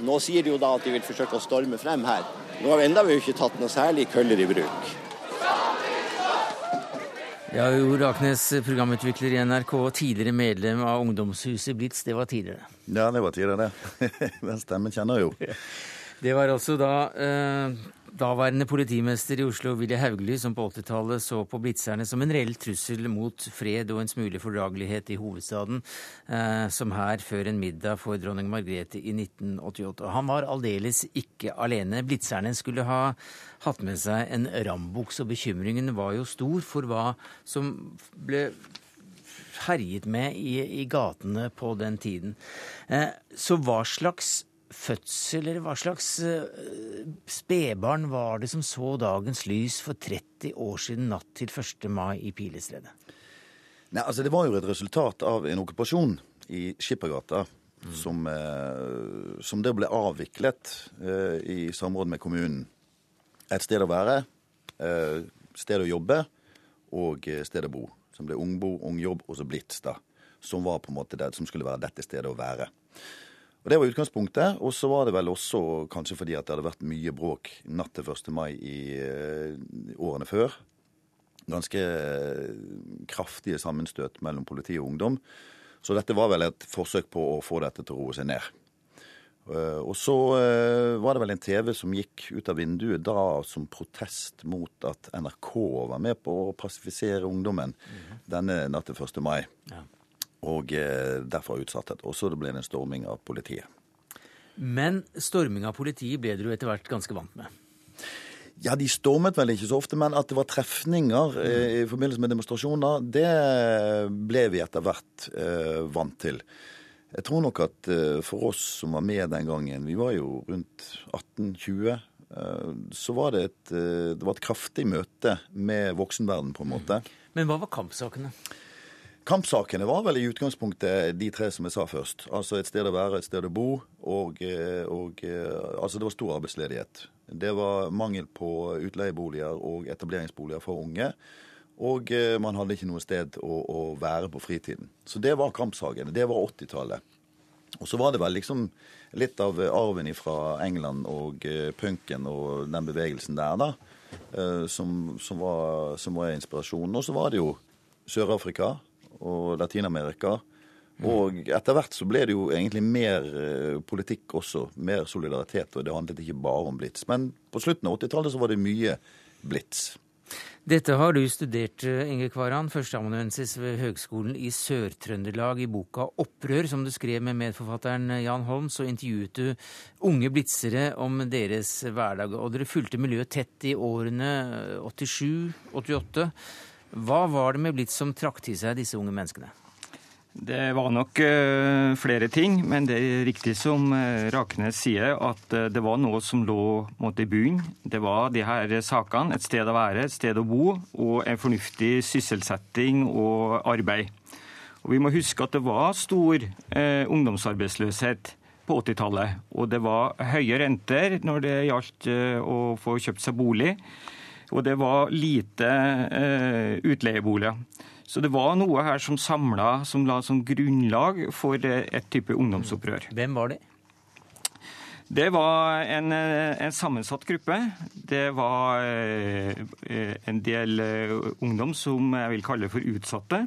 Nå sier de jo da at de vil forsøke å storme frem her. Nå har vi ennå ikke tatt noe særlig køller i bruk. Ja, Jo Raknes, programutvikler i NRK, tidligere medlem av Ungdomshuset Blitz. Det var tidligere? Ja, det var tidligere, det. Den stemmen kjenner jeg jo. Det var altså da eh, Daværende politimester i Oslo, Willy Hauglie, som på 80-tallet så på blitzerne som en reell trussel mot fred og en smule fordragelighet i hovedstaden, eh, som her før en middag for dronning Margrethe i 1988. Han var aldeles ikke alene. Blitzerne skulle ha hatt med seg en rambuks, og bekymringen var jo stor for hva som ble herjet med i, i gatene på den tiden. Eh, så hva slags fødsel, eller hva slags uh, spedbarn var det som så dagens lys for 30 år siden natt til 1. mai i Pilestredet? Nei, altså Det var jo et resultat av en okkupasjon i Skippergata. Mm. Som, eh, som det ble avviklet eh, i samråd med kommunen. Et sted å være, sted å jobbe og sted å bo. Som ble Ungbo, Ungjobb og så Blitz, da. Som var på en måte det som skulle være dette stedet å være. Og Det var utgangspunktet. Og så var det vel også kanskje fordi at det hadde vært mye bråk natt til 1. mai i uh, årene før. Ganske uh, kraftige sammenstøt mellom politi og ungdom. Så dette var vel et forsøk på å få dette til å roe seg ned. Uh, og så var det vel en TV som gikk ut av vinduet da som protest mot at NRK var med på å pasifisere ungdommen mm -hmm. denne natt til 1. mai. Ja og eh, derfor utsatt. Og så ble det en storming av politiet. Men storming av politiet ble dere etter hvert ganske vant med? Ja, de stormet vel ikke så ofte, men at det var trefninger eh, i forbindelse med demonstrasjoner, det ble vi etter hvert eh, vant til. Jeg tror nok at eh, for oss som var med den gangen, vi var jo rundt 18-20, eh, så var det et, eh, det var et kraftig møte med voksenverden, på en måte. Men hva var kampsakene? Kampsakene var vel i utgangspunktet de tre som jeg sa først. Altså et sted å være, et sted å bo, og, eh, og eh, altså det var stor arbeidsledighet. Det var mangel på utleieboliger og etableringsboliger for unge. Og eh, man hadde ikke noe sted å, å være på fritiden. Så det var kampsakene. Det var 80-tallet. Og så var det vel liksom litt av arven fra England og punken og den bevegelsen der, da, som, som, var, som var inspirasjonen. Og så var det jo Sør-Afrika, og Latin-Amerika. Og etter hvert så ble det jo egentlig mer eh, politikk også, mer solidaritet. Og det handlet ikke bare om blits. Men på slutten av 80-tallet så var det mye blits. Dette har du studert, eh, Inge Kvaran, førsteamanuensis ved Høgskolen i Sør-Trøndelag. I boka 'Opprør', som du skrev med medforfatteren Jan Holm, så intervjuet du unge blitzere om deres hverdag. Og dere fulgte miljøet tett i årene 87-88. Hva var det med Blitz som trakk til seg disse unge menneskene? Det var nok uh, flere ting, men det er riktig som uh, Raknes sier, at uh, det var noe som lå måtte, i bunnen. Det var de her sakene. Et sted å være, et sted å bo, og en fornuftig sysselsetting og arbeid. Og Vi må huske at det var stor ungdomsarbeidsløshet på 80-tallet. Og det var høye renter når det gjaldt å få kjøpt seg bolig. Og det var lite eh, utleieboliger. Så det var noe her som samla, som la som grunnlag for et type ungdomsopprør. Hvem var det? Det var en, en, sammensatt gruppe. Det var en del ungdom som jeg vil kalle for utsatte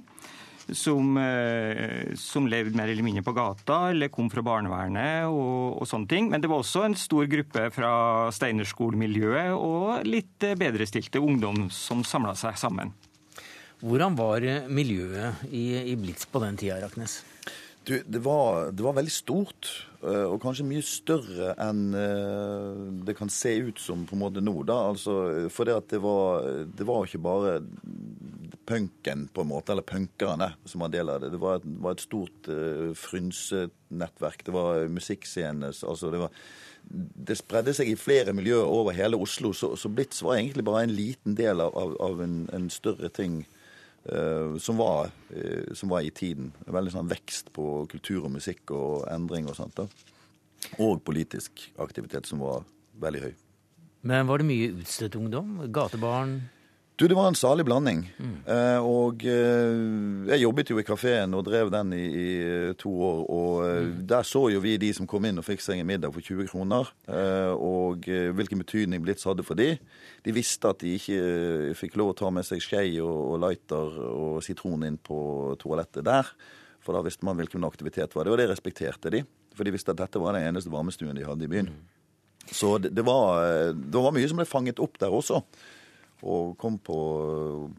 som, eh, som, levde mer eller mindre på gata eller kom fra barnevernet og, og, sånne ting. Men det var også en stor gruppe fra steinerskolemiljøet og litt eh, bedrestilte ungdom som samla seg sammen. Hvordan var miljøet i, i Blitz på den tida, Raknes? Du, det, var, det var veldig stort, eh, og kanskje mye større enn det kan se ut som på en måte nå. da, altså, For det, det var, det var ikke bare punken, på en måte, eller punkerne, som var del av det. Det var et, var et stort uh, frynsenettverk. Det var musikkscener. Altså det, det spredde seg i flere miljøer over hele Oslo, så, så Blitz var egentlig bare en liten del av, av, en, en, større ting som, var, uh, som, var, i tiden. Veldig sånn vekst på kultur og musikk og endring og sånt. da. Og politisk aktivitet som var veldig høy. Men var det mye utstøtt ungdom? Gatebarn? Du, Det var en salig blanding. Mm. Eh, og eh, jeg jobbet jo i kafeen og drev den i, i eh, to år. Og mm. der så jo vi de som kom inn og fikk seg en middag for 20 kroner. Eh, og eh, hvilken betydning Blitz hadde for de. De visste at de ikke fikk lov å ta med seg skje og, og lighter og sitron inn på toalettet der. For da visste man hvilken aktivitet var det, og det respekterte de. For de visste at dette var den eneste varmestuen de hadde i byen. Mm. Så det, det, var, det var mye som ble fanget opp der også og kom på,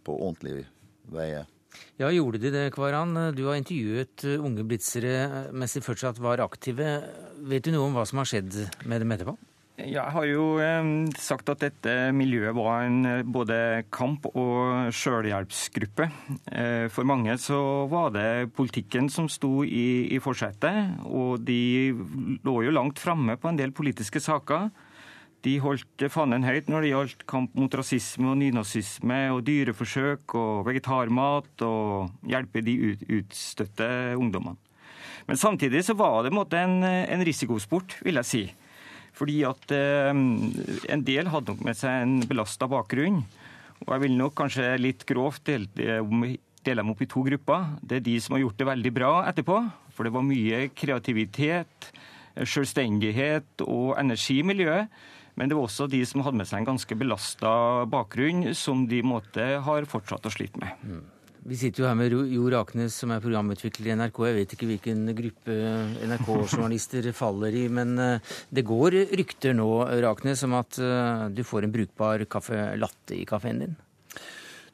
på ordentlig veier. Ja, gjorde de det, Kvaran? Du har intervjuet unge blitzere mens de fortsatt var aktive. Vet du noe om hva som har skjedd med dem etterpå? Jeg har jo eh, sagt at dette miljøet var en eh, både kamp- og sjølhjelpsgruppe. Eh, for mange så var det politikken som sto i, i forsetet, og de lå jo langt framme på en del politiske saker. De holdt fanen høyt når det gjaldt kamp mot rasisme og nynazisme og dyreforsøk og vegetarmat og hjelpe de ut, utstøtte ungdommene. Men samtidig så var det en, en risikosport, vil jeg si. Fordi at eh, en del hadde nok med seg en belasta bakgrunn. Og jeg vil nok kanskje litt grovt dele, dele dem opp i to grupper. Det er de som har gjort det veldig bra etterpå. For det var mye kreativitet, selvstendighet og energi i miljøet. Men det var også de som hadde med seg en ganske belasta bakgrunn, som de måtte har fortsatt å slite med. Mm. Vi sitter jo her med Jo Raknes, som er programutvikler i NRK. Jeg vet ikke hvilken gruppe NRK-journalister faller i, men eh, det går rykter nå, Raknes, om at eh, du får en brukbar kaffe latte i kafeen din?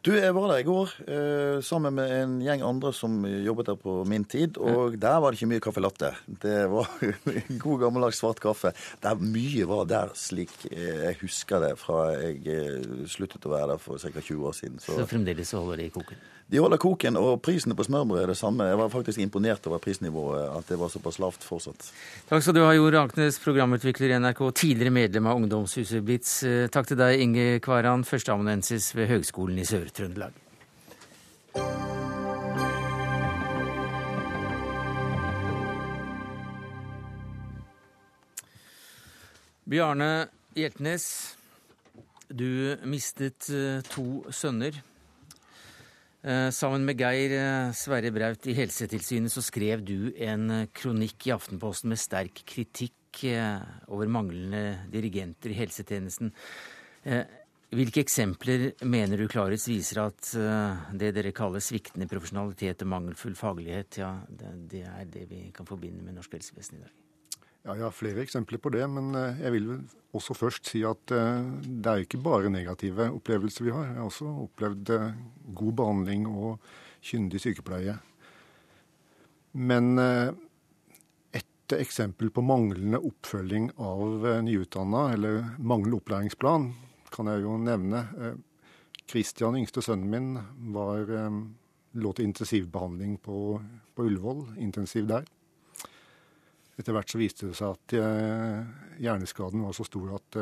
Du, Jeg var der i går eh, sammen med en gjeng andre som jobbet der på min tid. Og der var det ikke mye caffè latte. Det var god gammeldags svart kaffe. Der mye var der slik jeg husker det fra jeg eh, sluttet å være der for ca. 20 år siden. Så, så fremdeles holder det i koken? De holder koken, og prisene på smørbrød er det samme. Jeg var faktisk imponert over prisnivået, at det var såpass lavt fortsatt. Takk skal du ha, Jo Raknes, programutvikler i NRK, tidligere medlem av Ungdomshuset Blitz. Eh, takk til deg, Inge Kvaran, førsteamanuensis ved Høgskolen i Sør-Trøndelag. Bjarne Hjeltnes, du mistet eh, to sønner sammen med Geir eh, Sverre Braut i Helsetilsynet så skrev du en eh, kronikk i Aftenposten med sterk kritikk over manglende dirigenter i helsetjenesten. Hvilke eksempler mener du klarest viser at det dere kaller sviktende profesjonalitet og mangelfull faglighet, ja, det er det vi kan forbinde med norsk helsevesen i dag? Ja, Jeg har flere eksempler på det, men eh, jeg vil også først si at eh, det er ikke bare negative opplevelser vi har. Jeg har også opplevd eh, god behandling og kyndig sykepleie. Men et eksempel på manglende oppfølging av nyutdanna, eller manglende opplæringsplan, kan jeg jo nevne. Kristian, yngste sønnen min, var, lå til intensivbehandling på, på Ullevål, intensiv der. Etter hvert så viste det seg at eh, hjerneskaden var så stor at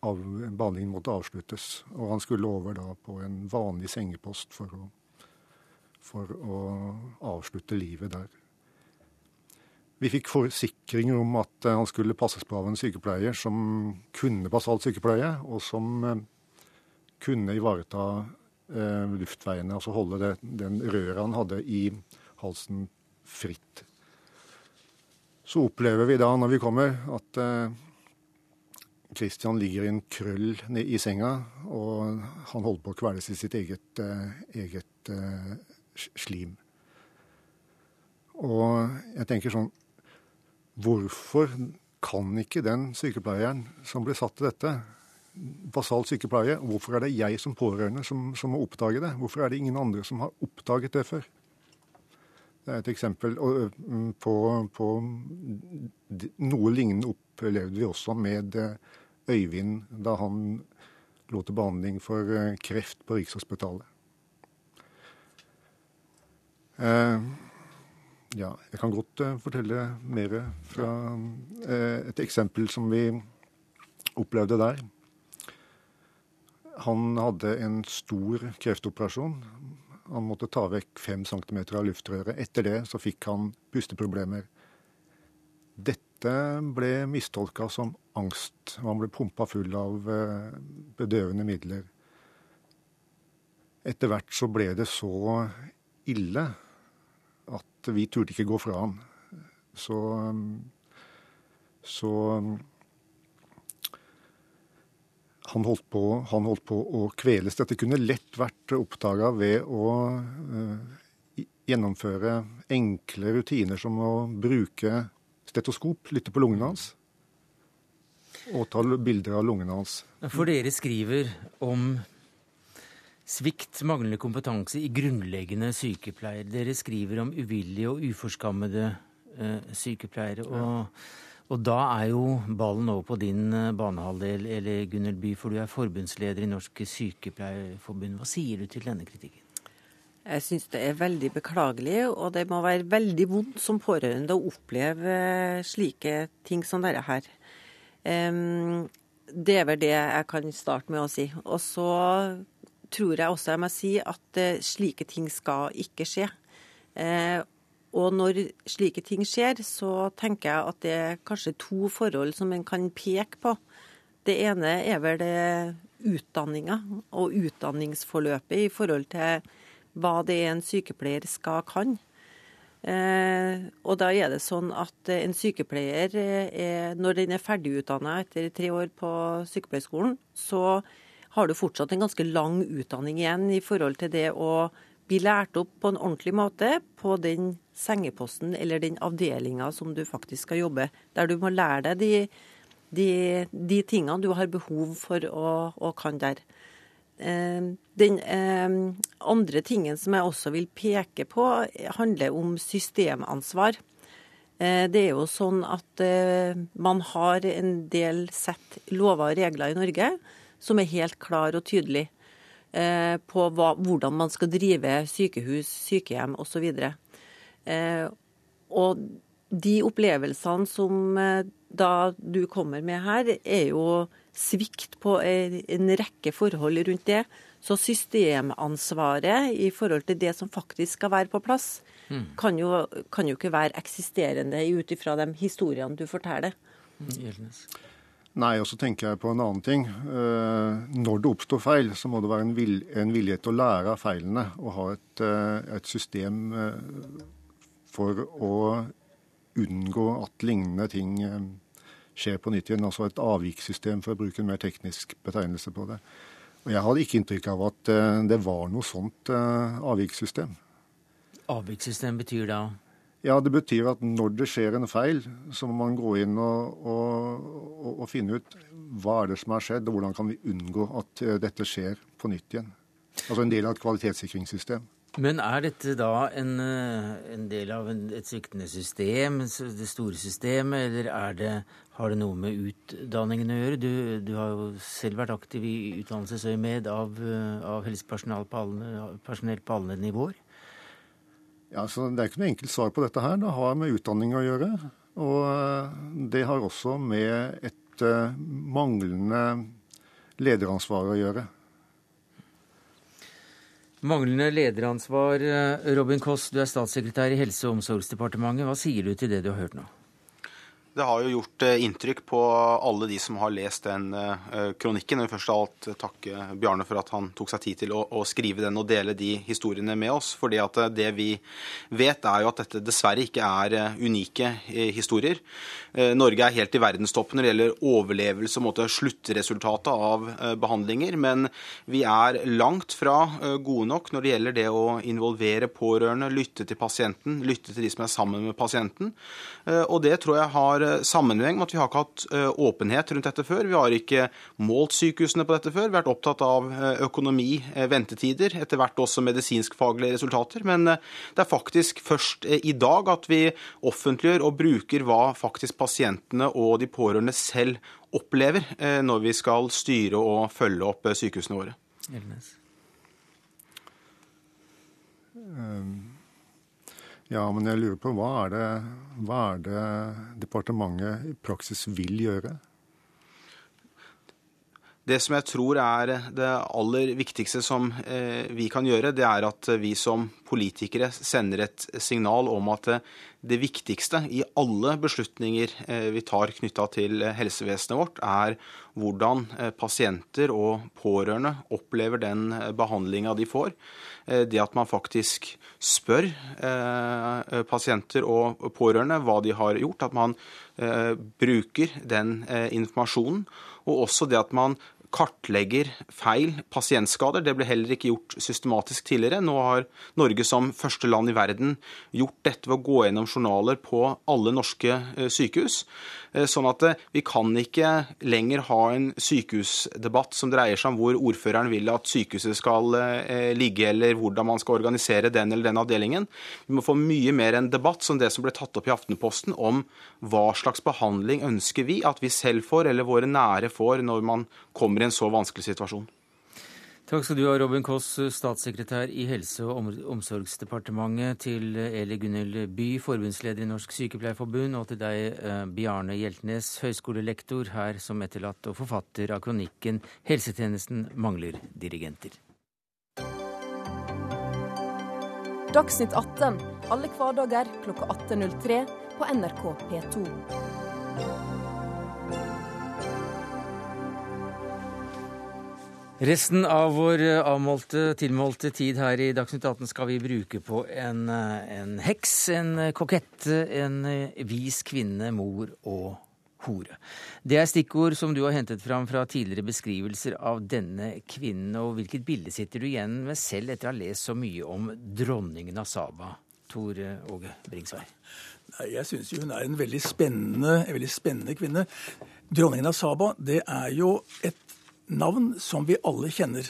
av, behandlingen måtte avsluttes. Og han skulle over da på en vanlig sengepost for å, for å avslutte livet der. Vi fikk forsikringer om at eh, han skulle passes på av en sykepleier som kunne basalt sykepleie, og som kunne ivareta eh, luftveiene, altså holde det, den røra han hadde i halsen fritt. Så opplever vi da når vi kommer, at eh, Christian ligger i en krøll i senga, og han holder på å kveles i sitt eget, eh, eget eh, slim. Og jeg tenker sånn Hvorfor kan ikke den sykepleieren som ble satt til dette, basalt sykepleie, hvorfor er det jeg som pårørende som, som, må oppdage det? Hvorfor er det ingen andre som har oppdaget det før? Det er et eksempel på, på Noe lignende opplevde vi også med Øyvind da han lå til behandling for kreft på Rikshospitalet. Eh, ja, jeg kan godt fortelle mer fra et eksempel som vi opplevde der. Han hadde en stor kreftoperasjon. Han måtte ta vekk fem centimeter av luftrøret. Etter det så fikk han pusteproblemer. Dette ble mistolka som angst. Han ble pumpa full av uh, bedøvende midler. Etter hvert så ble det så ille at vi turte ikke gå fra han. Så, så han holdt, på, han holdt, på, å kveles. Dette kunne lett vært oppdaga ved å uh, gjennomføre enkle rutiner som å bruke stetoskop, lytte på lungene hans, og ta bilder av lungene hans. For dere skriver om Svikt, manglende kompetanse i grunnleggende sykepleier. Dere skriver om uvillige og uforskammede uh, sykepleiere. Og, og, da er jo ballen over på din uh, banehalvdel, eller Gunnhild By, for du er forbundsleder i Norsk Sykepleierforbund. Hva sier du til denne kritikken? Jeg syns det er veldig beklagelig, og det må være veldig vondt som pårørende å oppleve eh, slike ting som dette her. Det er vel det jeg kan starte med å si. Og så tror jeg også jeg må si at eh, slike ting skal ikke skje. Eh, og når slike ting skjer, så tenker jeg at det er kanskje to forhold som en kan peke på. Det ene er vel det utdanninga og utdanningsforløpet i forhold til hva det er en sykepleier skal kan. Eh, og da er det sånn at en sykepleier, er, når den er ferdigutdanna etter tre år på sykepleierskolen, så har du fortsatt en ganske lang utdanning igjen i forhold til det å bli lært opp på en ordentlig måte på den sengeposten eller den avdelinga som du faktisk skal jobbe. Der du må lære deg de, de, de tingene du har behov for å, kan der. Eh, den eh, andre tingen som jeg også vil peke på, handler om systemansvar. Eh, det er jo sånn at man har en del sett lover og regler i Norge som er helt klar og tydelig eh, på hva, hvordan man skal drive sykehus, sykehjem osv. Eh, og de opplevelsene som eh, da du kommer med her, er jo svikt på en rekke forhold rundt det. Så systemansvaret i forhold til det som faktisk skal være på plass, mm. kan, jo, kan, jo, ikke være eksisterende ut ifra de historiene du forteller. Mm. Nei, og så tenker jeg på en annen ting. Eh, når det oppstår feil, så må det være en, vil, en vilje til å lære av feilene og ha et, eh, et, system eh, for å unngå at lignende ting skjer på nytt igjen. Altså et avvikssystem, for å bruke en mer teknisk betegnelse på det. Og Jeg hadde ikke inntrykk av at det var noe sånt avvikssystem. Avvikssystem betyr da? Ja, Det betyr at når det skjer en feil, så må man gå inn og, og, og, finne ut hva er det som har skjedd, og hvordan kan vi unngå at eh, dette skjer på nytt igjen. Altså en del av et kvalitetssikringssystem. Men er dette da en, eh, en del av en, et sviktende system, det store systemet, eller er det, har det noe med utdanningen å gjøre? Du, du har jo selv vært aktiv i utdannelsesøyemed av, eh, av helsepersonell på alle, på alle nivåer. Ja, så Det er ikke noe enkelt svar på dette her. Det har med utdanning å gjøre. Og eh, det har også med et uh, manglende lederansvar å gjøre. Manglende lederansvar. Eh, Robin Koss, du er statssekretær i Helse- og omsorgsdepartementet. Hva sier du til det du har hørt nå? Det har jo gjort eh, inntrykk på alle de som har lest den eh, kronikken. Jeg vil først av alt takke Bjarne for at han tok seg tid til å, å skrive den og dele de historiene med oss. fordi at eh, det vi vet, er jo at dette dessverre ikke er unike historier. Norge er helt i verdenstoppen når det gjelder overlevelse og sluttresultatet av behandlinger. Men vi er langt fra gode nok når det gjelder det å involvere pårørende, lytte til pasienten, lytte til de som er sammen med pasienten. Og det tror jeg har har eh, sammenheng med at vi har ikke hatt eh, åpenhet rundt dette før. Vi har ikke målt sykehusene på dette før. Vi har vært opptatt av eh, økonomi, ventetider, etter hvert også medisinskfaglige resultater. Men det er faktisk først i dag at vi offentliggjør og bruker hva faktisk pasientene og de pårørende selv opplever når vi skal styre og følge opp sykehusene våre. Elnes. Um ja, men jeg lurer på hva er det, hva er det departementet i praksis vil gjøre? Det som jeg tror er det aller viktigste som eh, vi kan gjøre, det er at vi som politikere sender et signal om at det viktigste i alle beslutninger eh, vi tar knytta til helsevesenet vårt, er hvordan eh, pasienter og pårørende opplever den behandlinga de får. Det at man faktisk spør pasienter og pårørende hva de har gjort, at man bruker den informasjonen. Og også det at man kartlegger feil pasientskader. Det ble heller ikke gjort systematisk tidligere. Nå har Norge som første land i verden gjort dette ved å gå gjennom journaler på alle norske eh, sykehus. Eh, sånn at eh, vi kan ikke lenger ha en sykehusdebatt som dreier seg om hvor ordføreren vil at sykehuset skal ligge, eller hvordan man skal organisere den eller den avdelingen. Vi må få mye mer en debatt som det som ble tatt opp i Aftenposten, om hva slags behandling ønsker vi at vi selv får, eller våre nære får, når man kommer i en så vanskelig situasjon. Takk skal du ha, Robin Koss, statssekretær i Helse- og omsorgsdepartementet, til Eli Gunhild By, forbundsleder i Norsk Sykepleierforbund, og til deg, eh, Bjarne Hjeltnes, høyskolelektor her som etterlatt og forfatter av kronikken 'Helsetjenesten mangler dirigenter'. Dagsnytt 18 alle hverdager klokka 18.03 på NRK P2. Resten av vår eh, avmålte, tilmålte tid her i Dagsnytt 18 skal vi bruke på en, eh, en heks, en kokett, en eh, vis kvinne, mor og hore. Det er stikkord som du har hentet fram fra tidligere beskrivelser av denne kvinnen. Og hvilket bilde sitter du igjen med selv etter å ha lest så mye om dronningen av Saba, Tor Åge Bringsvær? Nei, Jeg syns hun er en veldig spennende, en veldig spennende kvinne. Dronningen av Saba det er jo et navn som vi alle kjenner.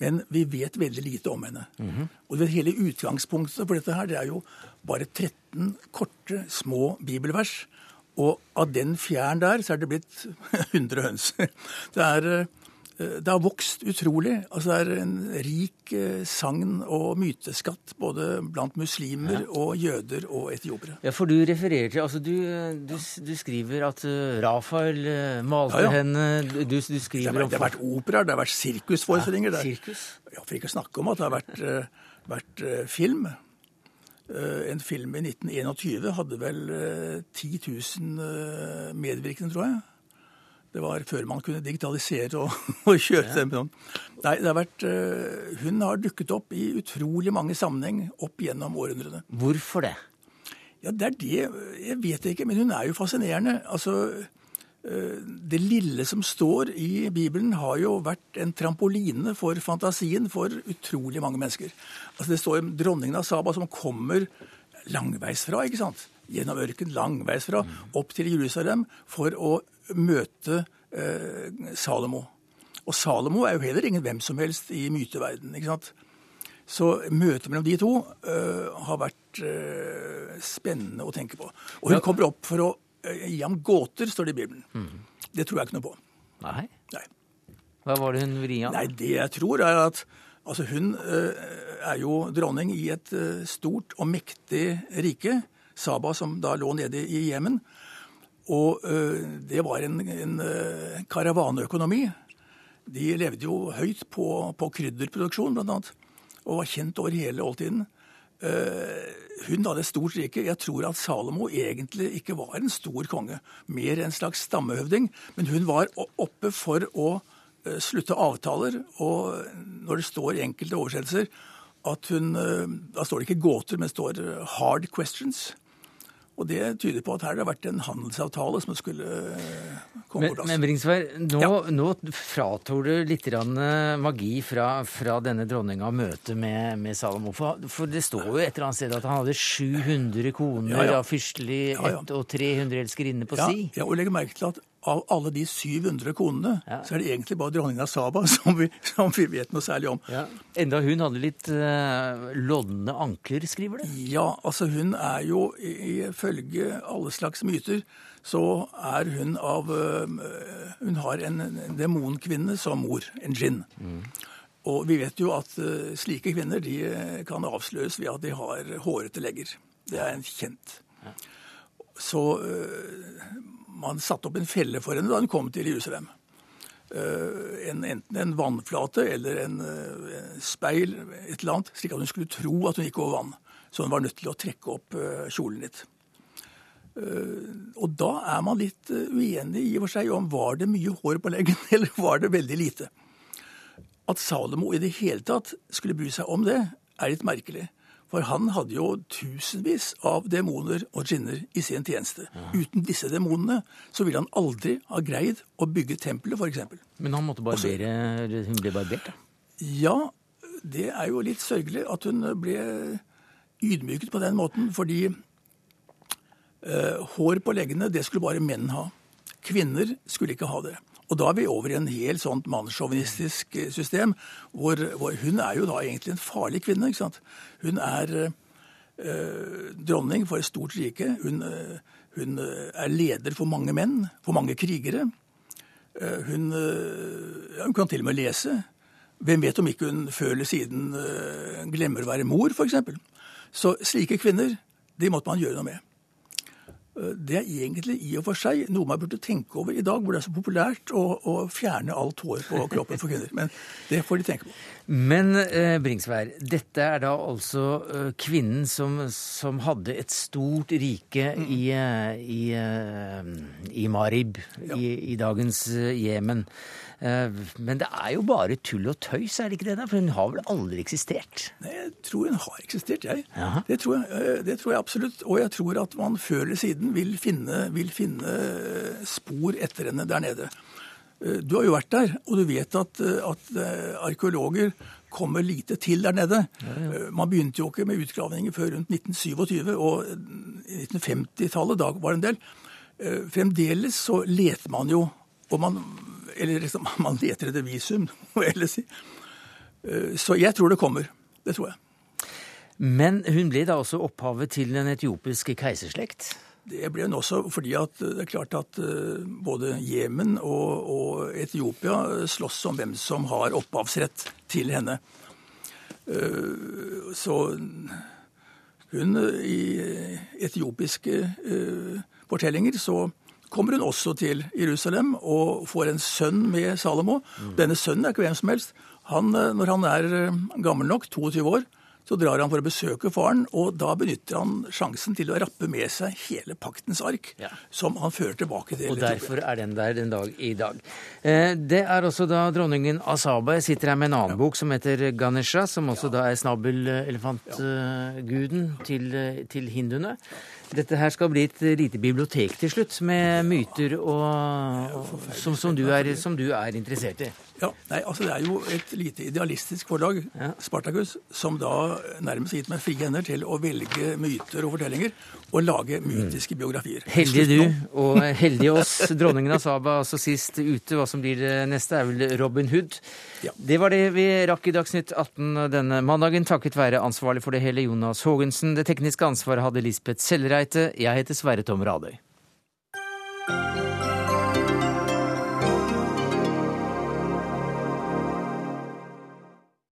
Men vi vet veldig lite om henne. Mm -hmm. Og det Hele utgangspunktet for dette her, det er jo bare 13 korte, små bibelvers. Og av den fjæren der så er det blitt 100 høns. Det er Eh, det har vokst utrolig. Altså Det er en rik eh, sagn- og myteskatt både blant muslimer ja. og jøder og etiopiere. Ja, for du refererer til altså du, du, du skriver at uh, Rafael uh, malte ja, ja. henne du, du, skriver det vært, det har vært operaer, det har vært sirkusforestillinger. Ja, sirkus? Ja, For ikke å snakke om at det har vært, uh, vært film. En film i 1921 hadde vel 10 000 medvirkende, tror jeg. Det var før man kunne digitalisere og, og kjøre dem sånn. Nei, det har vært, uh, hun har dukket opp i utrolig mange sammenheng opp gjennom århundrene. Hvorfor det? Ja, Det er det Jeg vet ikke, men hun er jo fascinerende. Altså, uh, Det lille som står i Bibelen, har jo vært en trampoline for fantasien for utrolig mange mennesker. Altså, Det står om dronningen av Saba som kommer langveisfra, ikke sant? Gjennom ørken, langveisfra, opp til Jerusalem for å møte eh, Salomo. Og Salomo er jo heller ingen hvem som helst i myteverdenen. ikke sant? Så møtet mellom de to uh, har vært uh, spennende å tenke på. Og hun kommer opp for å uh, gi ham gåter, står det i Bibelen. Mm. Det tror jeg ikke noe på. Nei? Nei. Hva var det hun vri av? Nei, Det jeg tror, er at altså, hun er jo dronning i et stort og mektig rike. Saba, som da lå nede i Jemen. Og det var en, en karavaneøkonomi. De levde jo høyt på, på krydderproduksjon, blant annet, og var kjent over hele oldtiden. Hun hadde et stort rike. Jeg tror at Salomo egentlig ikke var en stor konge, mer en slags stammehøvding. Men hun var oppe for å slutte avtaler, og når det står i enkelte oversettelser at hun Da står det ikke gåter, men står 'hard questions'. Og Det tyder på at her det har vært en handelsavtale som skulle eh, komme på plass. Men Bringsvær, nå, ja. nå frator du litt eh, magi fra, fra denne dronninga møtet med, med Salomo. For, for, det står jo et eller annet sted at han hadde 700 koner ja, ja. av fyrstelig ett og 300 elskerinner på si. Ja, og legg merke til at av alle de 700 konene, ja. så er det egentlig bare dronninga Saba som vi, som vi, vet noe særlig om. Ja. Enda hun hadde litt uh, lodne ankler, skriver det? Ja, altså hun er jo ifølge alle slags myter så er hun av uh, Hun har en, en demonkvinne som mor, en djinn. Mm. Og vi vet jo at uh, slike kvinner de kan avsløres ved at de har hårete legger. Det er en kjent. Ja. Så man satte opp en felle for henne da hun kom til Jerusalem. Eh, en, enten en vannflate eller en, en, eh, speil, et eller annet, slik at hun skulle tro at hun gikk over vann. Så hun var nødt til å trekke opp eh, kjolen litt. Og da er man litt uenig i og for seg om var det mye hår på leggen, eller var det veldig lite. At Salomo i det hele tatt skulle bry seg om det, er litt merkelig. For han hadde jo tusenvis av demoner og djinner i sin tjeneste. Ja. Uten disse demonene så ville han aldri ha greid å bygge tempelet, f.eks. Men han måtte barbere Hun ble barbert, da? Ja, det er jo litt sørgelig at hun ble ydmyket på den måten. Fordi eh, hår på leggene, det skulle bare menn ha. Kvinner skulle ikke ha det. Og da er vi over i en helt sånt mannssjåvinistisk eh, system, hvor, hvor, hun er jo da egentlig en farlig kvinne. ikke sant? Hun er øh, dronning for et stort rike. Hun, øh, hun, er leder for mange menn, for mange krigere. Uh, hun, ja, hun, kan til og med lese. Hvem vet om ikke hun før eller siden glemmer å være mor, f.eks. Så slike kvinner, de måtte man gjøre noe med. Det er egentlig i og for seg noe man burde tenke over i dag, hvor det er så populært å, å fjerne alt hår på kroppen for kvinner. Men det får de tenke på. Men eh, Bringsvær, dette er da altså eh, kvinnen som, som, hadde et stort rike mm. i, eh, i, eh, i, Marib, ja. i, i, dagens eh, Jemen. Eh, men det er jo bare tull og tøys, er det ikke det? da? For hun har vel aldri eksistert? Nei, Jeg tror hun har eksistert, jeg. Det tror jeg, eh, det tror jeg, absolutt. Og jeg tror at man før eller siden vil finne, vil finne eh, spor etter henne der nede. Du har jo vært der, og du vet at, at arkeologer kommer lite til der nede. Ja, ja. Man begynte jo ikke med utgravninger før rundt 1927, og 1950-tallet, da var det en del. Fremdeles så leter man jo, og man eller liksom, man leter etter visum, må jeg heller si. Eh, så jeg tror det kommer. Det tror jeg. Men hun ble da også opphavet til den etiopiske keiserslekt? Det ble hun også fordi at det er klart at eh, både Jemen og, og Etiopia slåss om hvem som har opphavsrett til henne. Eh, så hun i etiopiske fortellinger så kommer hun også til Jerusalem og får en sønn med Salomo. Mm. Denne sønnen er ikke hvem som helst. Han, eh, når han er eh, gammel nok, 22 år, så drar han for å besøke faren, og da benytter han sjansen til å rappe med seg hele paktens ark, ja. som han fører tilbake til Og derfor er den der den dag i dag. Eh, det er også da dronningen Asaba. Jeg sitter her med en annen ja. bok som heter Ganesha, som også ja. da er snabelelefantguden til, til hinduene. Dette her skal bli et lite bibliotek til slutt, med myter og, som, som, du er, som, du er, interessert i. Ja, nei, altså Det er jo et lite idealistisk forlag, ja. Spartacus, som da nærmest gitt meg frie hender til å velge myter og fortellinger og lage mytiske biografier. Heldig du, og heldig oss. Dronningen av Saba altså sist ute. Hva som blir det neste, er vel Robin Hood. Ja. Det var det vi rakk i Dagsnytt 18 denne mandagen, takket være ansvarlig for det hele Jonas Haagensen. Det tekniske ansvaret hadde Lisbeth Sellreite. Jeg heter Sverre Tom Radøy.